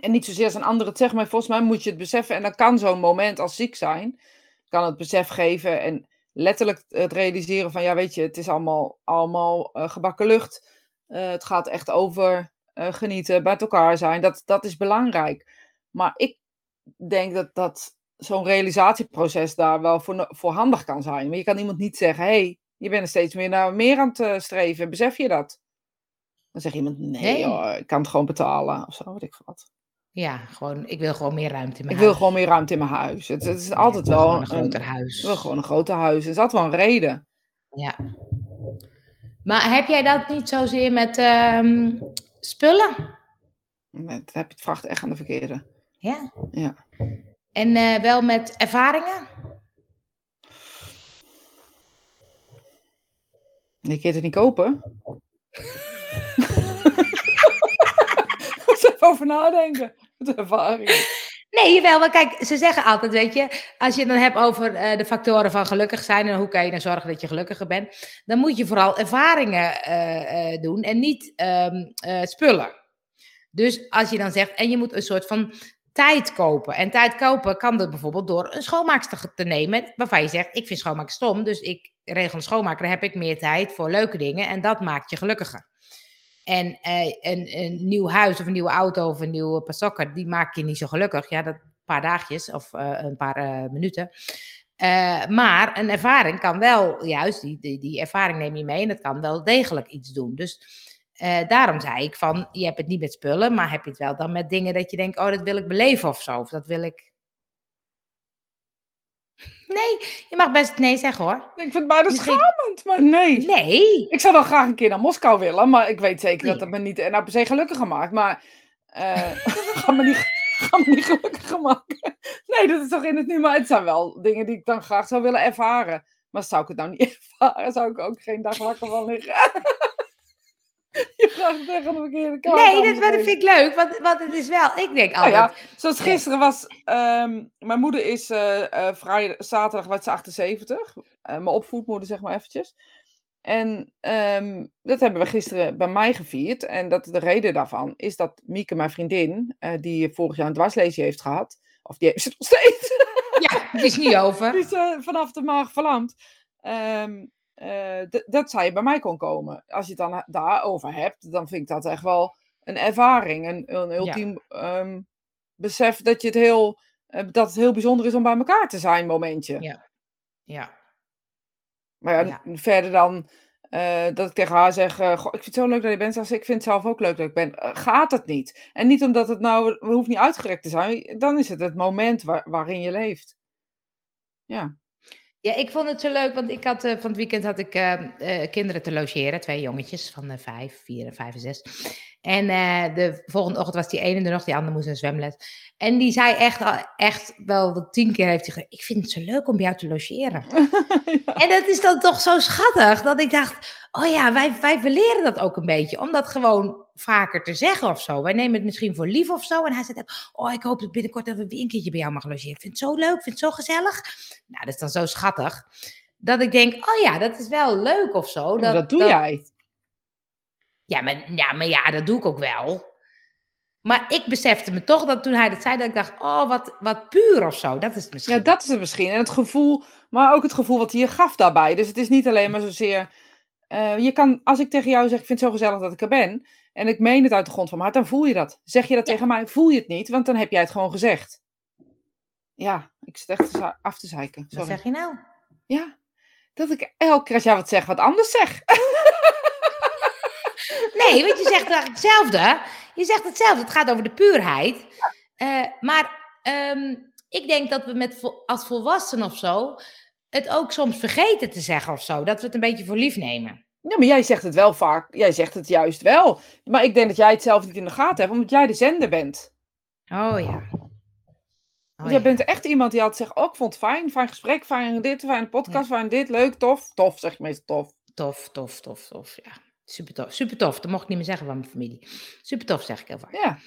En niet zozeer als een ander het zegt, maar volgens mij moet je het beseffen. En dan kan zo'n moment als ziek zijn, kan het besef geven en letterlijk het realiseren van, ja weet je, het is allemaal, allemaal uh, gebakken lucht. het gaat echt over genieten, bij elkaar zijn. Dat, dat is belangrijk. Maar ik denk dat, dat zo'n realisatieproces daar wel voor, voor handig kan zijn. Maar je kan iemand niet zeggen, hey, je bent er steeds meer naar meer aan het uh, streven. Besef je dat? Dan zegt iemand, nee, nee. Joh, ik kan het gewoon betalen. Of zo, weet ik wat. Ja, gewoon, ik wil gewoon meer ruimte in mijn ik huis. Ik wil gewoon meer ruimte in mijn huis. Het, het is altijd wel een groter huis. Ik wil gewoon een groter huis. Het is altijd wel een reden. Ja. Maar heb jij dat niet zozeer met uh, spullen? Met, heb je het vraagt echt aan de verkeerde. Ja? Ja. En uh, wel met ervaringen? Je kunt het niet kopen. Moet even over nadenken. Met ervaringen. Nee, wel, maar kijk, ze zeggen altijd, weet je, als je het dan hebt over uh, de factoren van gelukkig zijn en hoe kan je dan zorgen dat je gelukkiger bent, dan moet je vooral ervaringen uh, uh, doen en niet um, spullen. Dus als je dan zegt, en je moet een soort van tijd kopen. En tijd kopen kan dat bijvoorbeeld door een schoonmaakster te nemen, waarvan je zegt, ik vind schoonmaken stom, dus ik regel een schoonmaker, heb ik meer tijd voor leuke dingen en dat maakt je gelukkiger. En eh, een, een nieuw huis of een nieuwe auto of een nieuwe pasokker, die maakt je niet zo gelukkig. Ja, dat paar dagjes of uh, een paar uh, minuten. Uh, maar een ervaring kan wel, juist, die, die, die ervaring neem je mee en dat kan wel degelijk iets doen. Dus uh, daarom zei ik van, je hebt het niet met spullen, maar heb je het wel dan met dingen dat je denkt, oh, dat wil ik beleven of zo. Of dat wil ik... Nee, je mag best nee zeggen hoor. Ik vind het bijna Misschien... schamend, maar nee. Nee. Ik zou wel graag een keer naar Moskou willen, maar ik weet zeker nee. dat het me niet nou, per se gelukkiger maakt. Maar uh, ga, me niet, me niet gelukkiger maken. Nee, dat is toch in het nu, maar het zijn wel dingen die ik dan graag zou willen ervaren. Maar zou ik het nou niet ervaren, zou ik ook geen dag wakker van liggen. Je vraagt het echt aan de verkeerde kant. Nee, dat, dat vind ik leuk, want, want het is wel, ik denk altijd... Nou ja, zoals gisteren was, um, mijn moeder is uh, uh, vrijdag, zaterdag, was ze 78. Uh, mijn opvoedmoeder, zeg maar eventjes. En um, dat hebben we gisteren bij mij gevierd. En dat de reden daarvan is dat Mieke, mijn vriendin, die vorig jaar een dwarslesie heeft gehad, of die heeft ze nog steeds. Ja, het is niet over. die is vanaf de maag verlamd. Um, uh, dat zij bij mij kon komen. Als je het dan daarover hebt, dan vind ik dat echt wel een ervaring. Een, een ultiem ja. um, besef dat, je het heel, uh, dat het heel bijzonder is om bij elkaar te zijn, momentje. Ja. ja. Maar ja, ja. verder dan uh, dat ik tegen haar zeg: Goh, Ik vind het zo leuk dat je bent. Als ik vind het zelf ook leuk dat ik ben. gaat het niet. En niet omdat het nou, hoeft niet uitgerekt te zijn. Dan is het het moment waar, waarin je leeft. Ja. Ja, ik vond het zo leuk, want ik had, uh, van het weekend had ik uh, uh, kinderen te logeren. Twee jongetjes van vijf, vier en vijf en zes. En de volgende ochtend was die ene er nog, die andere moest een zwemles. En die zei echt, echt wel tien keer heeft hij gezegd, ik vind het zo leuk om bij jou te logeren. ja. En dat is dan toch zo schattig, dat ik dacht, oh ja, wij, wij leren dat ook een beetje. Om dat gewoon vaker te zeggen of zo. Wij nemen het misschien voor lief of zo. En hij zei, oh, ik hoop dat binnenkort dat we weer een keertje bij jou mag logeren. Ik vind het zo leuk, ik vind het zo gezellig. Nou, dat is dan zo schattig. Dat ik denk, oh ja, dat is wel leuk of zo. Dat, dat doe jij. Ja maar, ja, maar ja, dat doe ik ook wel. Maar ik besefte me toch dat toen hij dat zei, dat ik dacht, oh, wat, wat puur of zo. Dat is het misschien. Ja, dat is het misschien. En het gevoel, maar ook het gevoel wat hij je gaf daarbij. Dus het is niet alleen maar zozeer... Uh, je kan, als ik tegen jou zeg, ik vind het zo gezellig dat ik er ben, en ik meen het uit de grond van mijn hart, dan voel je dat. Zeg je dat tegen mij, voel je het niet, want dan heb jij het gewoon gezegd. Ja, ik zit echt af te zeiken. Sorry. Wat zeg je nou? Ja, dat ik elke keer als jij wat zegt, wat anders zeg. nee, want je zegt eigenlijk hetzelfde. Je zegt hetzelfde. Het gaat over de puurheid. Uh, maar um, ik denk dat we met, als volwassenen of zo het ook soms vergeten te zeggen of zo. Dat we het een beetje voor lief nemen. Ja, maar jij zegt het wel vaak. Jij zegt het juist wel. Maar ik denk dat jij het zelf niet in de gaten hebt, omdat jij de zender bent. Oh ja. Oh, jij ja. bent echt iemand die altijd zegt, oh, ik vond het fijn, fijn gesprek, fijn dit, fijn podcast, ja. fijn dit, leuk, tof. Tof, zeg je meestal tof. Tof, tof, tof, tof, ja. Super tof, super tof. Dat mocht ik niet meer zeggen van mijn familie. Super tof, zeg ik heel vaak. Ja.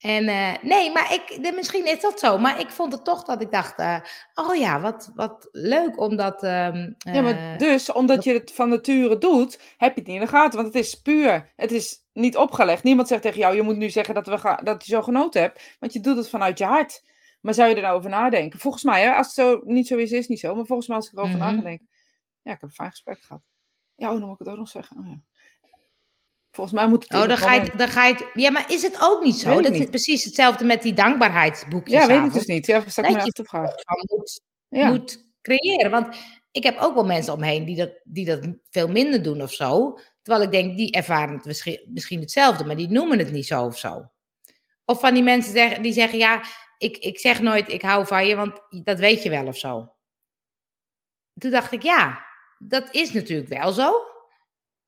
En uh, nee, maar ik, misschien is dat zo. Maar ik vond het toch dat ik dacht, uh, oh ja, wat, wat leuk omdat... Uh, ja, maar dus omdat je het van nature doet, heb je het niet in de gaten. Want het is puur, het is niet opgelegd. Niemand zegt tegen jou, je moet nu zeggen dat, we ga, dat je zo genoten hebt. Want je doet het vanuit je hart. Maar zou je er nou over nadenken? Volgens mij, hè, als het zo niet zo is, is het niet zo. Maar volgens mij als ik erover mm -hmm. nadenk, ja, ik heb een fijn gesprek gehad. Ja, oh, dan moet ik het ook nog zeggen. Oh, ja. Volgens mij moet het. Oh, dan ga, je, dan ga je. Ja, maar is het ook niet zo? dat niet. is precies hetzelfde met die dankbaarheidsboekjes. Ja, weet ik dus niet. Ja, dat je te vragen. Moet, ja. moet creëren. Want ik heb ook wel mensen omheen die dat, die dat veel minder doen of zo. Terwijl ik denk, die ervaren het misschien, misschien hetzelfde, maar die noemen het niet zo of zo. Of van die mensen zeggen, die zeggen, ja, ik, ik zeg nooit ik hou van je, want dat weet je wel of zo. Toen dacht ik, ja, dat is natuurlijk wel zo.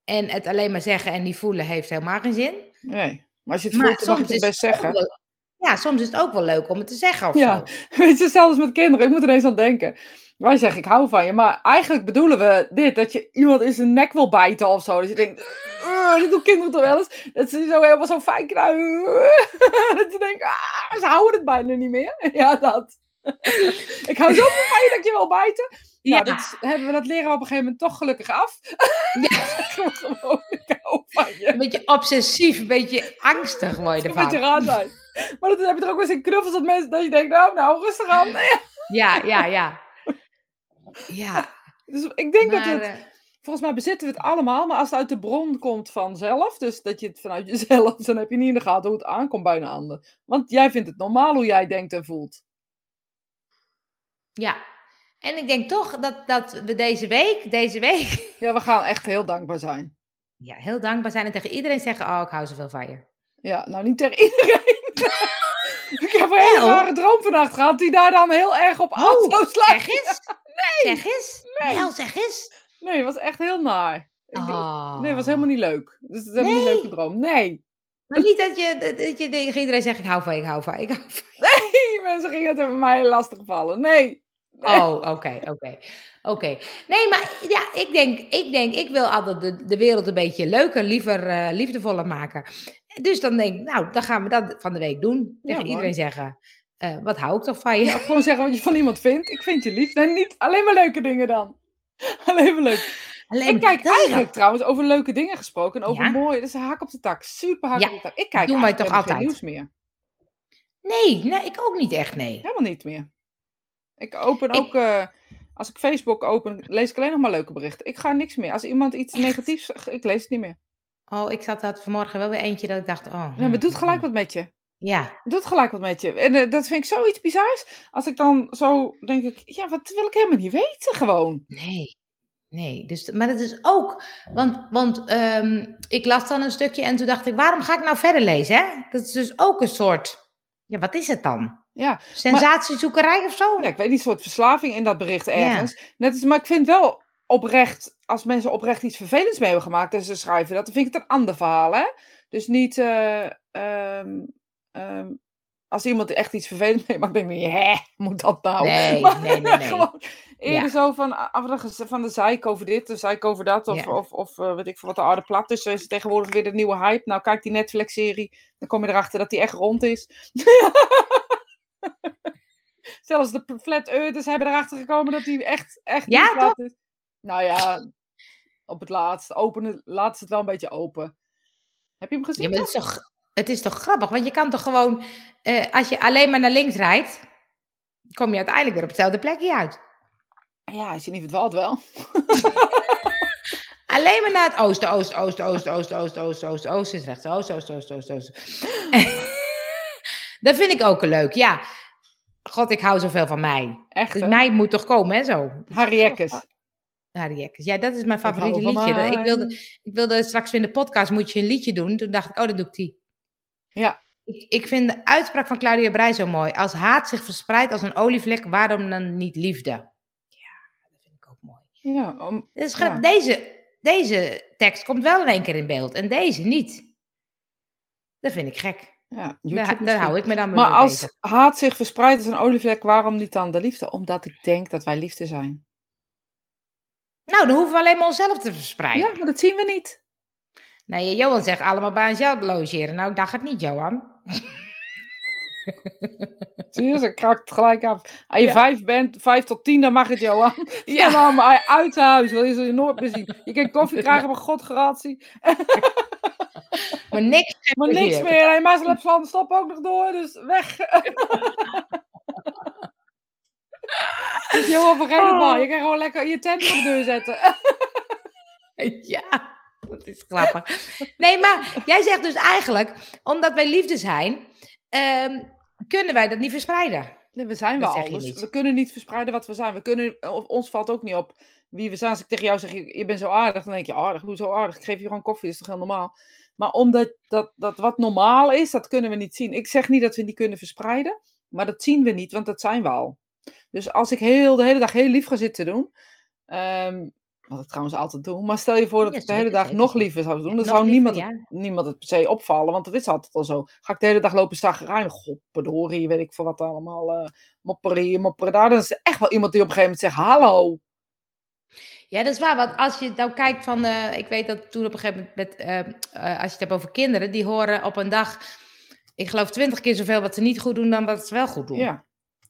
En het alleen maar zeggen en niet voelen heeft helemaal geen zin. Nee, maar als je het voelt, dan mag je het best zeggen. Wel, ja, soms is het ook wel leuk om het te zeggen of ja, zo. weet je, zelfs met kinderen, ik moet er eens aan denken. Wij zeggen, ik hou van je, maar eigenlijk bedoelen we dit, dat je iemand in zijn nek wil bijten of zo. Dat je denkt, dit doen kinderen toch wel eens, dat ze zo helemaal zo fijn kruiden. dat je denkt, ah, ze houden het bijna niet meer. Ja, dat. ik hou zo van je dat je wil bijten. Ja. Nou, dat, hebben we, dat leren we op een gegeven moment toch gelukkig af. Ja. gewoon, ik hou van je. Een beetje obsessief, een beetje angstig word je ervan. Een beetje raar zijn. Maar dan heb je er ook wel eens in knuffels dat mensen, dat je denkt, nou, nou, rustig aan. Ja, ja, ja. Ja. Dus ik denk maar, dat het, eh, volgens mij bezitten we het allemaal, maar als het uit de bron komt vanzelf, dus dat je het vanuit jezelf, dan heb je niet in de gaten hoe het aankomt bij een ander. Want jij vindt het normaal hoe jij denkt en voelt. Ja, en ik denk toch dat, dat we deze week, deze week... Ja, we gaan echt heel dankbaar zijn. Ja, heel dankbaar zijn en tegen iedereen zeggen, oh, ik hou zoveel van je. Ja, nou niet tegen iedereen. ik heb een hele rare droom vannacht gehad die daar dan heel erg op oh, auto Zeg eens. Nee. Zeg eens. Nee. Wel, zeg eens. Nee, het was echt heel naar. Oh. Nee, het was helemaal niet leuk. Dus het is helemaal nee. niet leuke droom. Nee. Maar niet dat je, dat je tegen iedereen zegt, ik hou van je, ik hou van je, ik hou van je. Nee, mensen gingen het bij mij lastig vallen. Nee. Oh, oké, oké. Oké. Nee, maar ja, ik denk, ik denk, ik wil altijd de, de wereld een beetje leuker, liever, uh, liefdevoller maken. Dus dan denk ik, nou, dan gaan we dat van de week doen. Tegen ja, iedereen zeggen, uh, wat hou ik toch van je? Ja, gewoon zeggen wat je van iemand vindt. Ik vind je lief. Nee, niet alleen maar leuke dingen dan. Alleen maar leuk. Alleen, ik kijk eigenlijk dat... trouwens over leuke dingen gesproken. En over ja? mooie. Dat is haak op de tak. Super haak op de tak. Ik kijk doen wij toch altijd. geen nieuws meer. Nee, nee, ik ook niet echt, nee. Helemaal niet meer. Ik open ik... ook, uh, als ik Facebook open, lees ik alleen nog maar leuke berichten. Ik ga niks meer. Als iemand iets echt? negatiefs, ik lees het niet meer. Oh, ik zat dat vanmorgen wel weer eentje dat ik dacht, oh. Ja, maar het doet gelijk wat met je. Ja. Het doet gelijk wat met je. En uh, dat vind ik zoiets bizars. Als ik dan zo denk ik, ja, wat wil ik helemaal niet weten gewoon. Nee. Nee, dus, maar dat is ook, want, want um, ik las dan een stukje en toen dacht ik, waarom ga ik nou verder lezen? Hè? Dat is dus ook een soort, ja, wat is het dan? Ja, Sensatiezoekerij of zo? ja, ik weet niet, een soort verslaving in dat bericht ergens. Net als, maar ik vind wel oprecht, als mensen oprecht iets vervelends mee hebben gemaakt en ze schrijven dat, dan vind ik het een ander verhaal, hè? Dus niet, eh, ehm, ehm, als iemand echt iets vervelends mee maakt, denk ik, hè, moet dat nou? Nee, Maar nee, nee, nee. gewoon eerder Ja. zo van, ah, van de, zeik over dit, de zeik over dat, of, Ja. of, of eh, weet ik veel wat de aarde plat is. Zo is het tegenwoordig weer de nieuwe hype. Nou, kijk die Netflix-serie, dan kom je erachter dat die echt rond is. Zelfs de flat earthers hebben erachter gekomen dat die echt, echt Ja, niet plat is. Nou ja, op het laatst, openen, laat het wel een beetje open. Heb je hem gezien? Ja, maar het is toch, het is toch grappig? Want je kan toch gewoon, eh, als je alleen maar naar links rijdt, kom je uiteindelijk weer op hetzelfde plekje uit. Ja, als je niet verdwaalt wel. Alleen maar naar het oosten, oosten, oosten, oosten, oosten, oosten, oosten, oosten, oosten is rechts, oosten, oosten, oosten, oosten, oosten. Dat vind ik ook leuk, ja. God, ik hou zoveel van mij. Echt, Dus mij moet toch komen, hè, zo. Harry Jekkes. Ja, dat is mijn favoriete liedje. Ik wilde, ik wilde straks in de podcast moet je een liedje doen. Toen dacht ik, oh, dat doe ik die. Ja. Ik, ik vind de uitspraak van Claudia Breij zo mooi. Als haat zich verspreidt als een olievlek, waarom dan niet liefde? Ja, dat vind ik ook mooi. Ja, om, is Ja. deze, deze tekst komt wel in één keer in beeld en deze niet. Dat vind ik gek. Ja Daar, daar hou ik me dan mee Maar als haat zich verspreidt als een olievlek, waarom niet dan de liefde? Omdat ik denk dat wij liefde zijn. Nou, dan hoeven we alleen maar onszelf te verspreiden. Ja, maar dat zien we niet. Nee, Johan zegt allemaal bij onszelf logeren. Nou, ik dacht het niet, Johan. Zie je, ze krakt gelijk af. Als je Ja. vijf bent, vijf tot tien, dan mag het Johan. Ja. Maar uit huis, wil je ze nooit meer zien. Je kan koffie krijgen, maar godgratie. Maar niks. Maar niks meer. En Marcel van stop ook nog door, dus weg. dus Johan, vergeet het maar. Je kan gewoon lekker je tent op de deur zetten. Ja, dat is grappig. Nee, maar jij zegt dus eigenlijk, omdat wij liefde zijn, ehm, kunnen wij dat niet verspreiden. Nee, we zijn wel niet. We kunnen niet verspreiden wat we zijn. We kunnen, ons valt ook niet op wie we zijn. Als ik tegen jou zeg, je, je bent zo aardig, dan denk je, aardig, hoezo aardig? Ik geef je gewoon koffie, dat is toch heel normaal? Maar omdat dat, dat wat normaal is, dat kunnen we niet zien. Ik zeg niet dat we die kunnen verspreiden, maar dat zien we niet, want dat zijn we al. Dus als ik heel, de hele dag heel lief ga zitten doen, ehm, wat ik trouwens altijd doe, maar stel je voor dat Ja, ik de hele dag zeker. nog liever zou doen, dan Nog zou liever, niemand, ja. niemand het per se opvallen, want dat is altijd al zo. Ga ik de hele dag lopen zagrijnen, godverdorie, weet ik voor wat allemaal, eh mopperen hier, mopperen daar. Dan is er echt wel iemand die op een gegeven moment zegt, hallo. Ja, dat is waar. Want als je nou kijkt van, eh, ik weet dat toen op een gegeven moment, met, eh, eh, als je het hebt over kinderen, die horen op een dag, ik geloof twintig keer zoveel wat ze niet goed doen dan wat ze wel goed doen. Ja,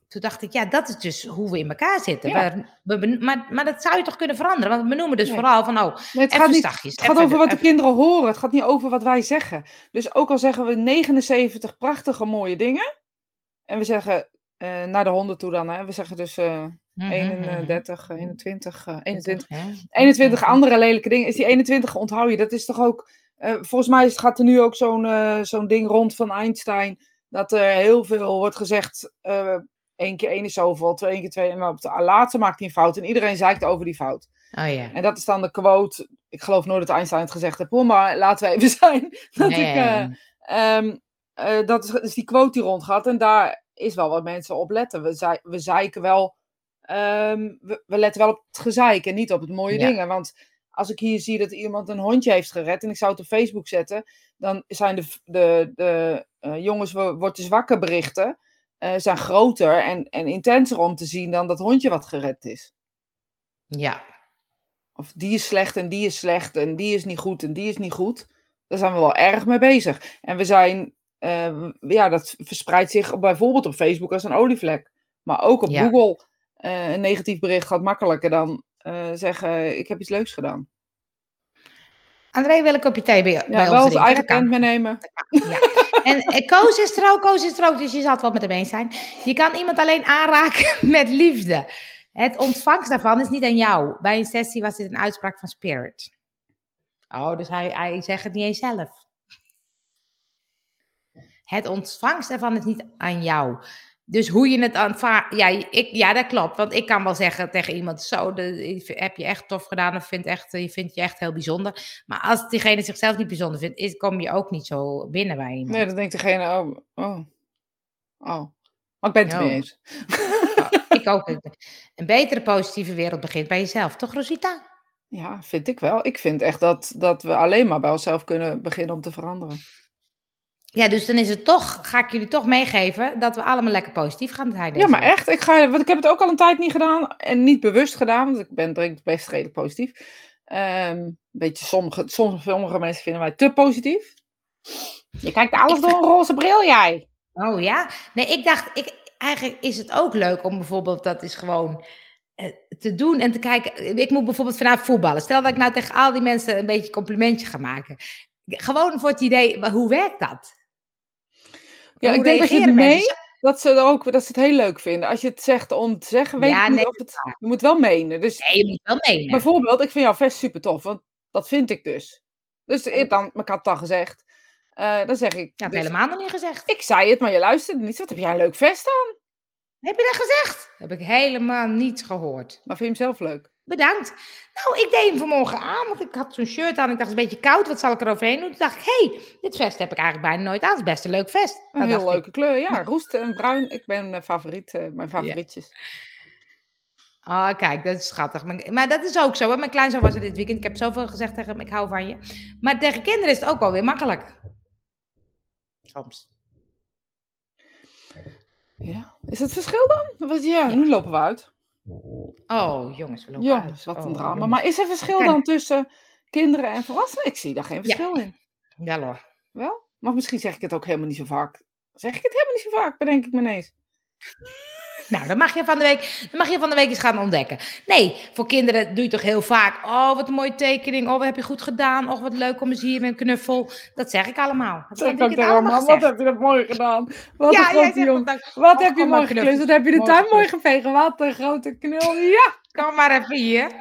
Toen dacht ik, ja, dat is dus hoe we in elkaar zitten. Ja. We, we maar, maar dat zou je toch kunnen veranderen? Want we benoemen dus Nee. vooral van, oh, nee, het gaat, niet, zachtjes. het gaat over de- wat de kinderen horen, het gaat niet over wat wij zeggen. Dus ook al zeggen we 79 prachtige mooie dingen, en we zeggen naar de honden toe dan, hè, we zeggen dus. 31, 21, eh, 21 Ja. 21 andere lelijke dingen. Is die 21 onthoud je? Dat is toch ook. eh, volgens mij gaat er nu ook zo'n eh, zo'n ding rond van Einstein. Dat er heel veel wordt gezegd. eh één keer één is zoveel, twee keer twee. Maar op de laatste maakt hij een fout. En iedereen zeikt over die fout. Oh ja. En dat is dan de quote. Ik geloof nooit dat Einstein het gezegd heeft. hoor, Maar laten we even zijn. Dat ik. eh. Ehm, eh, dat is, is die quote die rondgaat. En daar is wel wat mensen op letten. We, zei, we zeiken wel. Ehm, we, we letten wel op het gezeik en niet op het mooie Ja. dingen. Want als ik hier zie dat iemand een hondje heeft gered. en ik zou het op Facebook zetten. dan zijn de, de, de eh, jongens, wo- wordt de zwakke berichten. eh, zijn groter en, en intenser om te zien dan dat hondje wat gered is. ja. Of die is slecht en die is slecht en die is niet goed en die is niet goed. Daar zijn we wel erg mee bezig. En we zijn, eh, ja, dat verspreidt zich bijvoorbeeld op Facebook als een olievlek. Maar ook op Ja. Google. Eh, een negatief bericht gaat makkelijker dan eh, zeggen: Ik heb iets leuks gedaan. André, wil een kopje thee bij, bij Ja, ons wel eens drinken? eigen Dat kan. tent meenemen. Ja. En eh, Koos is ook, Koos is ook, dus je zal het wel met hem eens zijn. Je kan iemand alleen aanraken met liefde. Het ontvangst daarvan is niet aan jou. Bij een sessie was dit een uitspraak van Spirit. Oh, dus hij, hij zegt het niet eens zelf. Het ontvangst daarvan is niet aan jou. Dus hoe je het aanvaardt. Ja, ik, ja, dat klopt. Want ik kan wel zeggen tegen iemand: Zo, de, heb je echt tof gedaan. Of vind echt, je vindt je echt heel bijzonder. Maar als diegene zichzelf niet bijzonder vindt, is, kom je ook niet zo binnen bij iemand. Nee, dan denkt degene: Oh, oh, oh. Maar ik ben het Oh. mee eens. Ik ook. Een betere positieve wereld begint bij jezelf, toch Rosita? Ja, vind ik wel. Ik vind echt dat, dat we alleen maar bij onszelf kunnen beginnen om te veranderen. Ja, dus dan is het toch, ga ik jullie toch meegeven, dat we allemaal lekker positief gaan zijn. Ja, maar week. echt. Ik, ga, want ik heb het ook al een tijd niet gedaan. En niet bewust gedaan. Want ik ben denk, best redelijk positief. Een beetje sommige, sommige, sommige mensen vinden mij te positief. Je kijkt alles Ik door een roze bril, jij. Oh ja? Nee, ik dacht, ik, eigenlijk is het ook leuk om bijvoorbeeld, dat is gewoon eh, te doen en te kijken. Ik moet bijvoorbeeld vanavond voetballen. Stel dat ik nou tegen al die mensen een beetje een complimentje ga maken. Gewoon voor het idee, hoe werkt dat? Ja, ik denk dat je reageren mee, mensen? dat ze, er ook, dat ze het heel leuk vinden. Als je het zegt om te zeggen, weet Ja, niet nee, het... Je moet wel menen. Dus Nee, je moet wel menen. bijvoorbeeld, ik vind jouw vest super tof. Want dat vind ik dus. Dus ik, dan, ik had het al gezegd. Eh, dan zeg ik... Ik had dus- helemaal nog niet gezegd. Ik zei het, maar je luisterde niet. Wat heb jij een leuk vest aan? Heb je dat gezegd? Heb ik helemaal niet gehoord. Maar vind je hem zelf leuk? Bedankt. Nou, ik deed hem vanmorgen aan, want ik had zo'n shirt aan. Ik dacht, het is een beetje koud, wat zal ik er overheen doen? Toen dacht ik, hé, hey, dit vest heb ik eigenlijk bijna nooit aan. Het is best een leuk vest. Een Dat heel ik. leuke kleur. Ja, roest en bruin. Ik ben mijn favoriet, eh, mijn favorietjes. Oh, kijk, dat is schattig. Maar, maar dat is ook zo. Hè? Mijn kleinzoon was er dit weekend. Ik heb zoveel gezegd tegen hem, ik hou van je. Maar tegen kinderen is het ook wel weer makkelijk. Soms. Ja. Is het verschil dan? Ja, nu lopen we uit. Oh, jongens, we lopen Ja, uit. wat een Oh, drama. jongens. Maar is er verschil dan tussen kinderen en volwassenen? Ik zie daar geen Ja. verschil in. Ja, hoor. Wel? Maar misschien zeg ik het ook helemaal niet zo vaak. Zeg ik het helemaal niet zo vaak, bedenk ik me ineens. Nou, dan mag, je van de week, dan mag je van de week eens gaan ontdekken. Nee, voor kinderen doe je toch heel vaak. Oh, wat een mooie tekening. Oh, wat heb je goed gedaan. Oh, wat leuk om eens hier met een knuffel. Dat zeg ik allemaal. Dat Zeg ik ook het tegen allemaal wat heb je dat mooi gedaan. Wat Ja, een grote. Wat Oh, heb je mooi geklust. Wat heb je de Mooi tuin mooi gevegen. Wat een grote knul. Ja! Kom maar even hier.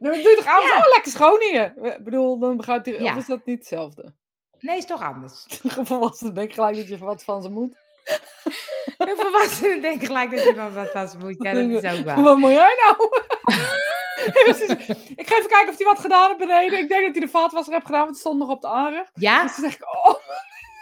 Dan doe je toch alles oh, lekker schoon hier. Ik bedoel, dan begrijpt hij... Ja. Of is dat niet hetzelfde? Nee, is toch anders. Een volwassene denkt gelijk dat je wat van ze moet. Een volwassene denkt gelijk dat je van wat was moet. Ja, dat is ook waar. Wat moet jij nou? ik ga even kijken of hij wat gedaan heeft beneden. Ik denk dat hij de vaatwasser heeft gedaan, want het stond nog op de aanrecht. Ja? Dus dan zeg ik, oh,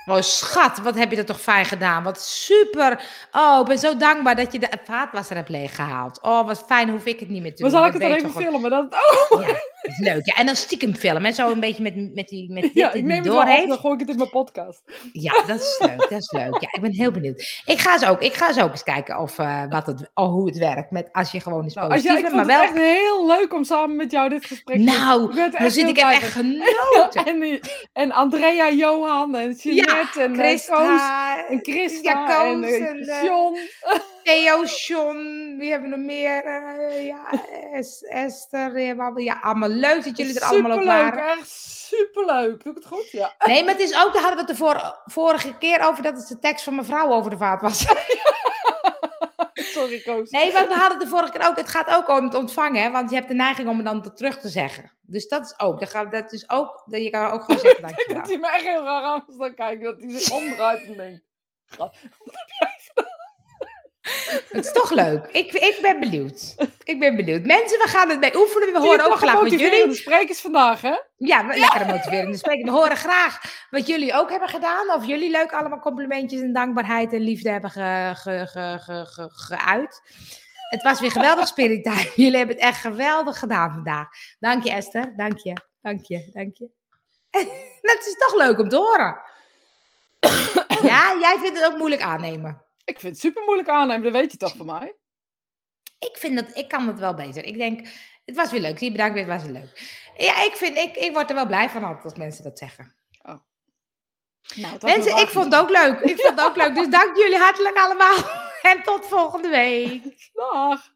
Oh, schat, wat heb je dat toch fijn gedaan. Wat super. Oh, ik ben zo dankbaar dat je de vaatwasser hebt leeggehaald. Oh, wat fijn, hoef ik het niet meer te maar doen. zal ik het dan even filmen? Dat, oh, Ja, dat is leuk. Ja, en dan stiekem filmen. hè, Zo een beetje met, met die met dit ja, ik neem het wel dan gooi ik het in mijn podcast. Ja, dat is leuk. Dat is leuk. Ja, ik ben heel benieuwd. Ik ga eens ook, ik ga eens ook eens kijken of, eh, wat het, oh, hoe het werkt. Met, als je gewoon eens Nou, als positief jij, ik Maar het wel. echt heel leuk om samen met jou dit gesprek te doen. Nou, werd er dan zit ik heb blij echt genoten. En, en Andrea, Johan en En eh, Koos Christa, en Christa ja, en Koos eh, en, eh, John. Theo, John, wie hebben we nog meer? Ja, Es- Esther, ja, allemaal leuk dat jullie er allemaal Superleuk, waren. echt superleuk. Doe ik het goed? Ja. Nee, maar het is ook, daar hadden we het de vor- vorige keer over, dat het de tekst van mijn vrouw over de vaat was. Sorry, Koos. Nee, maar we hadden de vorige keer ook, het gaat ook om het ontvangen, hè, want je hebt de neiging om het dan terug te zeggen. Dus dat is ook, dat, gaat, dat is ook, dat je kan ook gewoon zeggen, Dat dankjewel. hij me echt heel raar aan kijken. Dat hij zich omdraait en denkt. "Gat, Het is toch leuk. Ik, ik ben benieuwd. Ik ben benieuwd. Mensen, we gaan het bij oefenen. We horen ook graag wat jullie... sprekers vandaag, hè? Ja, we- lekkere motiverende spreken. We horen graag wat jullie ook hebben gedaan. Of jullie leuk allemaal complimentjes en dankbaarheid en liefde hebben ge, ge, ge, ge, ge- geuit. Het was weer geweldig spirit time. Jullie hebben het echt geweldig gedaan vandaag. Dank je Esther. Dank je. Dank je. Dank je. Het is toch leuk om te horen. Ja, jij vindt het ook moeilijk aannemen. Ik vind het super moeilijk aannemen, dat weet je toch van mij? Ik vind dat, ik kan het wel beter. Ik denk, het was weer leuk. Zie je, bedankt, het was weer leuk. Ja, ik, vind, ik, ik word er wel blij van altijd als mensen dat zeggen. Nou, het was Mensen, ik vond het ook leuk. Ik vond het ook leuk. Dus dank jullie hartelijk allemaal. En tot volgende week. Dag.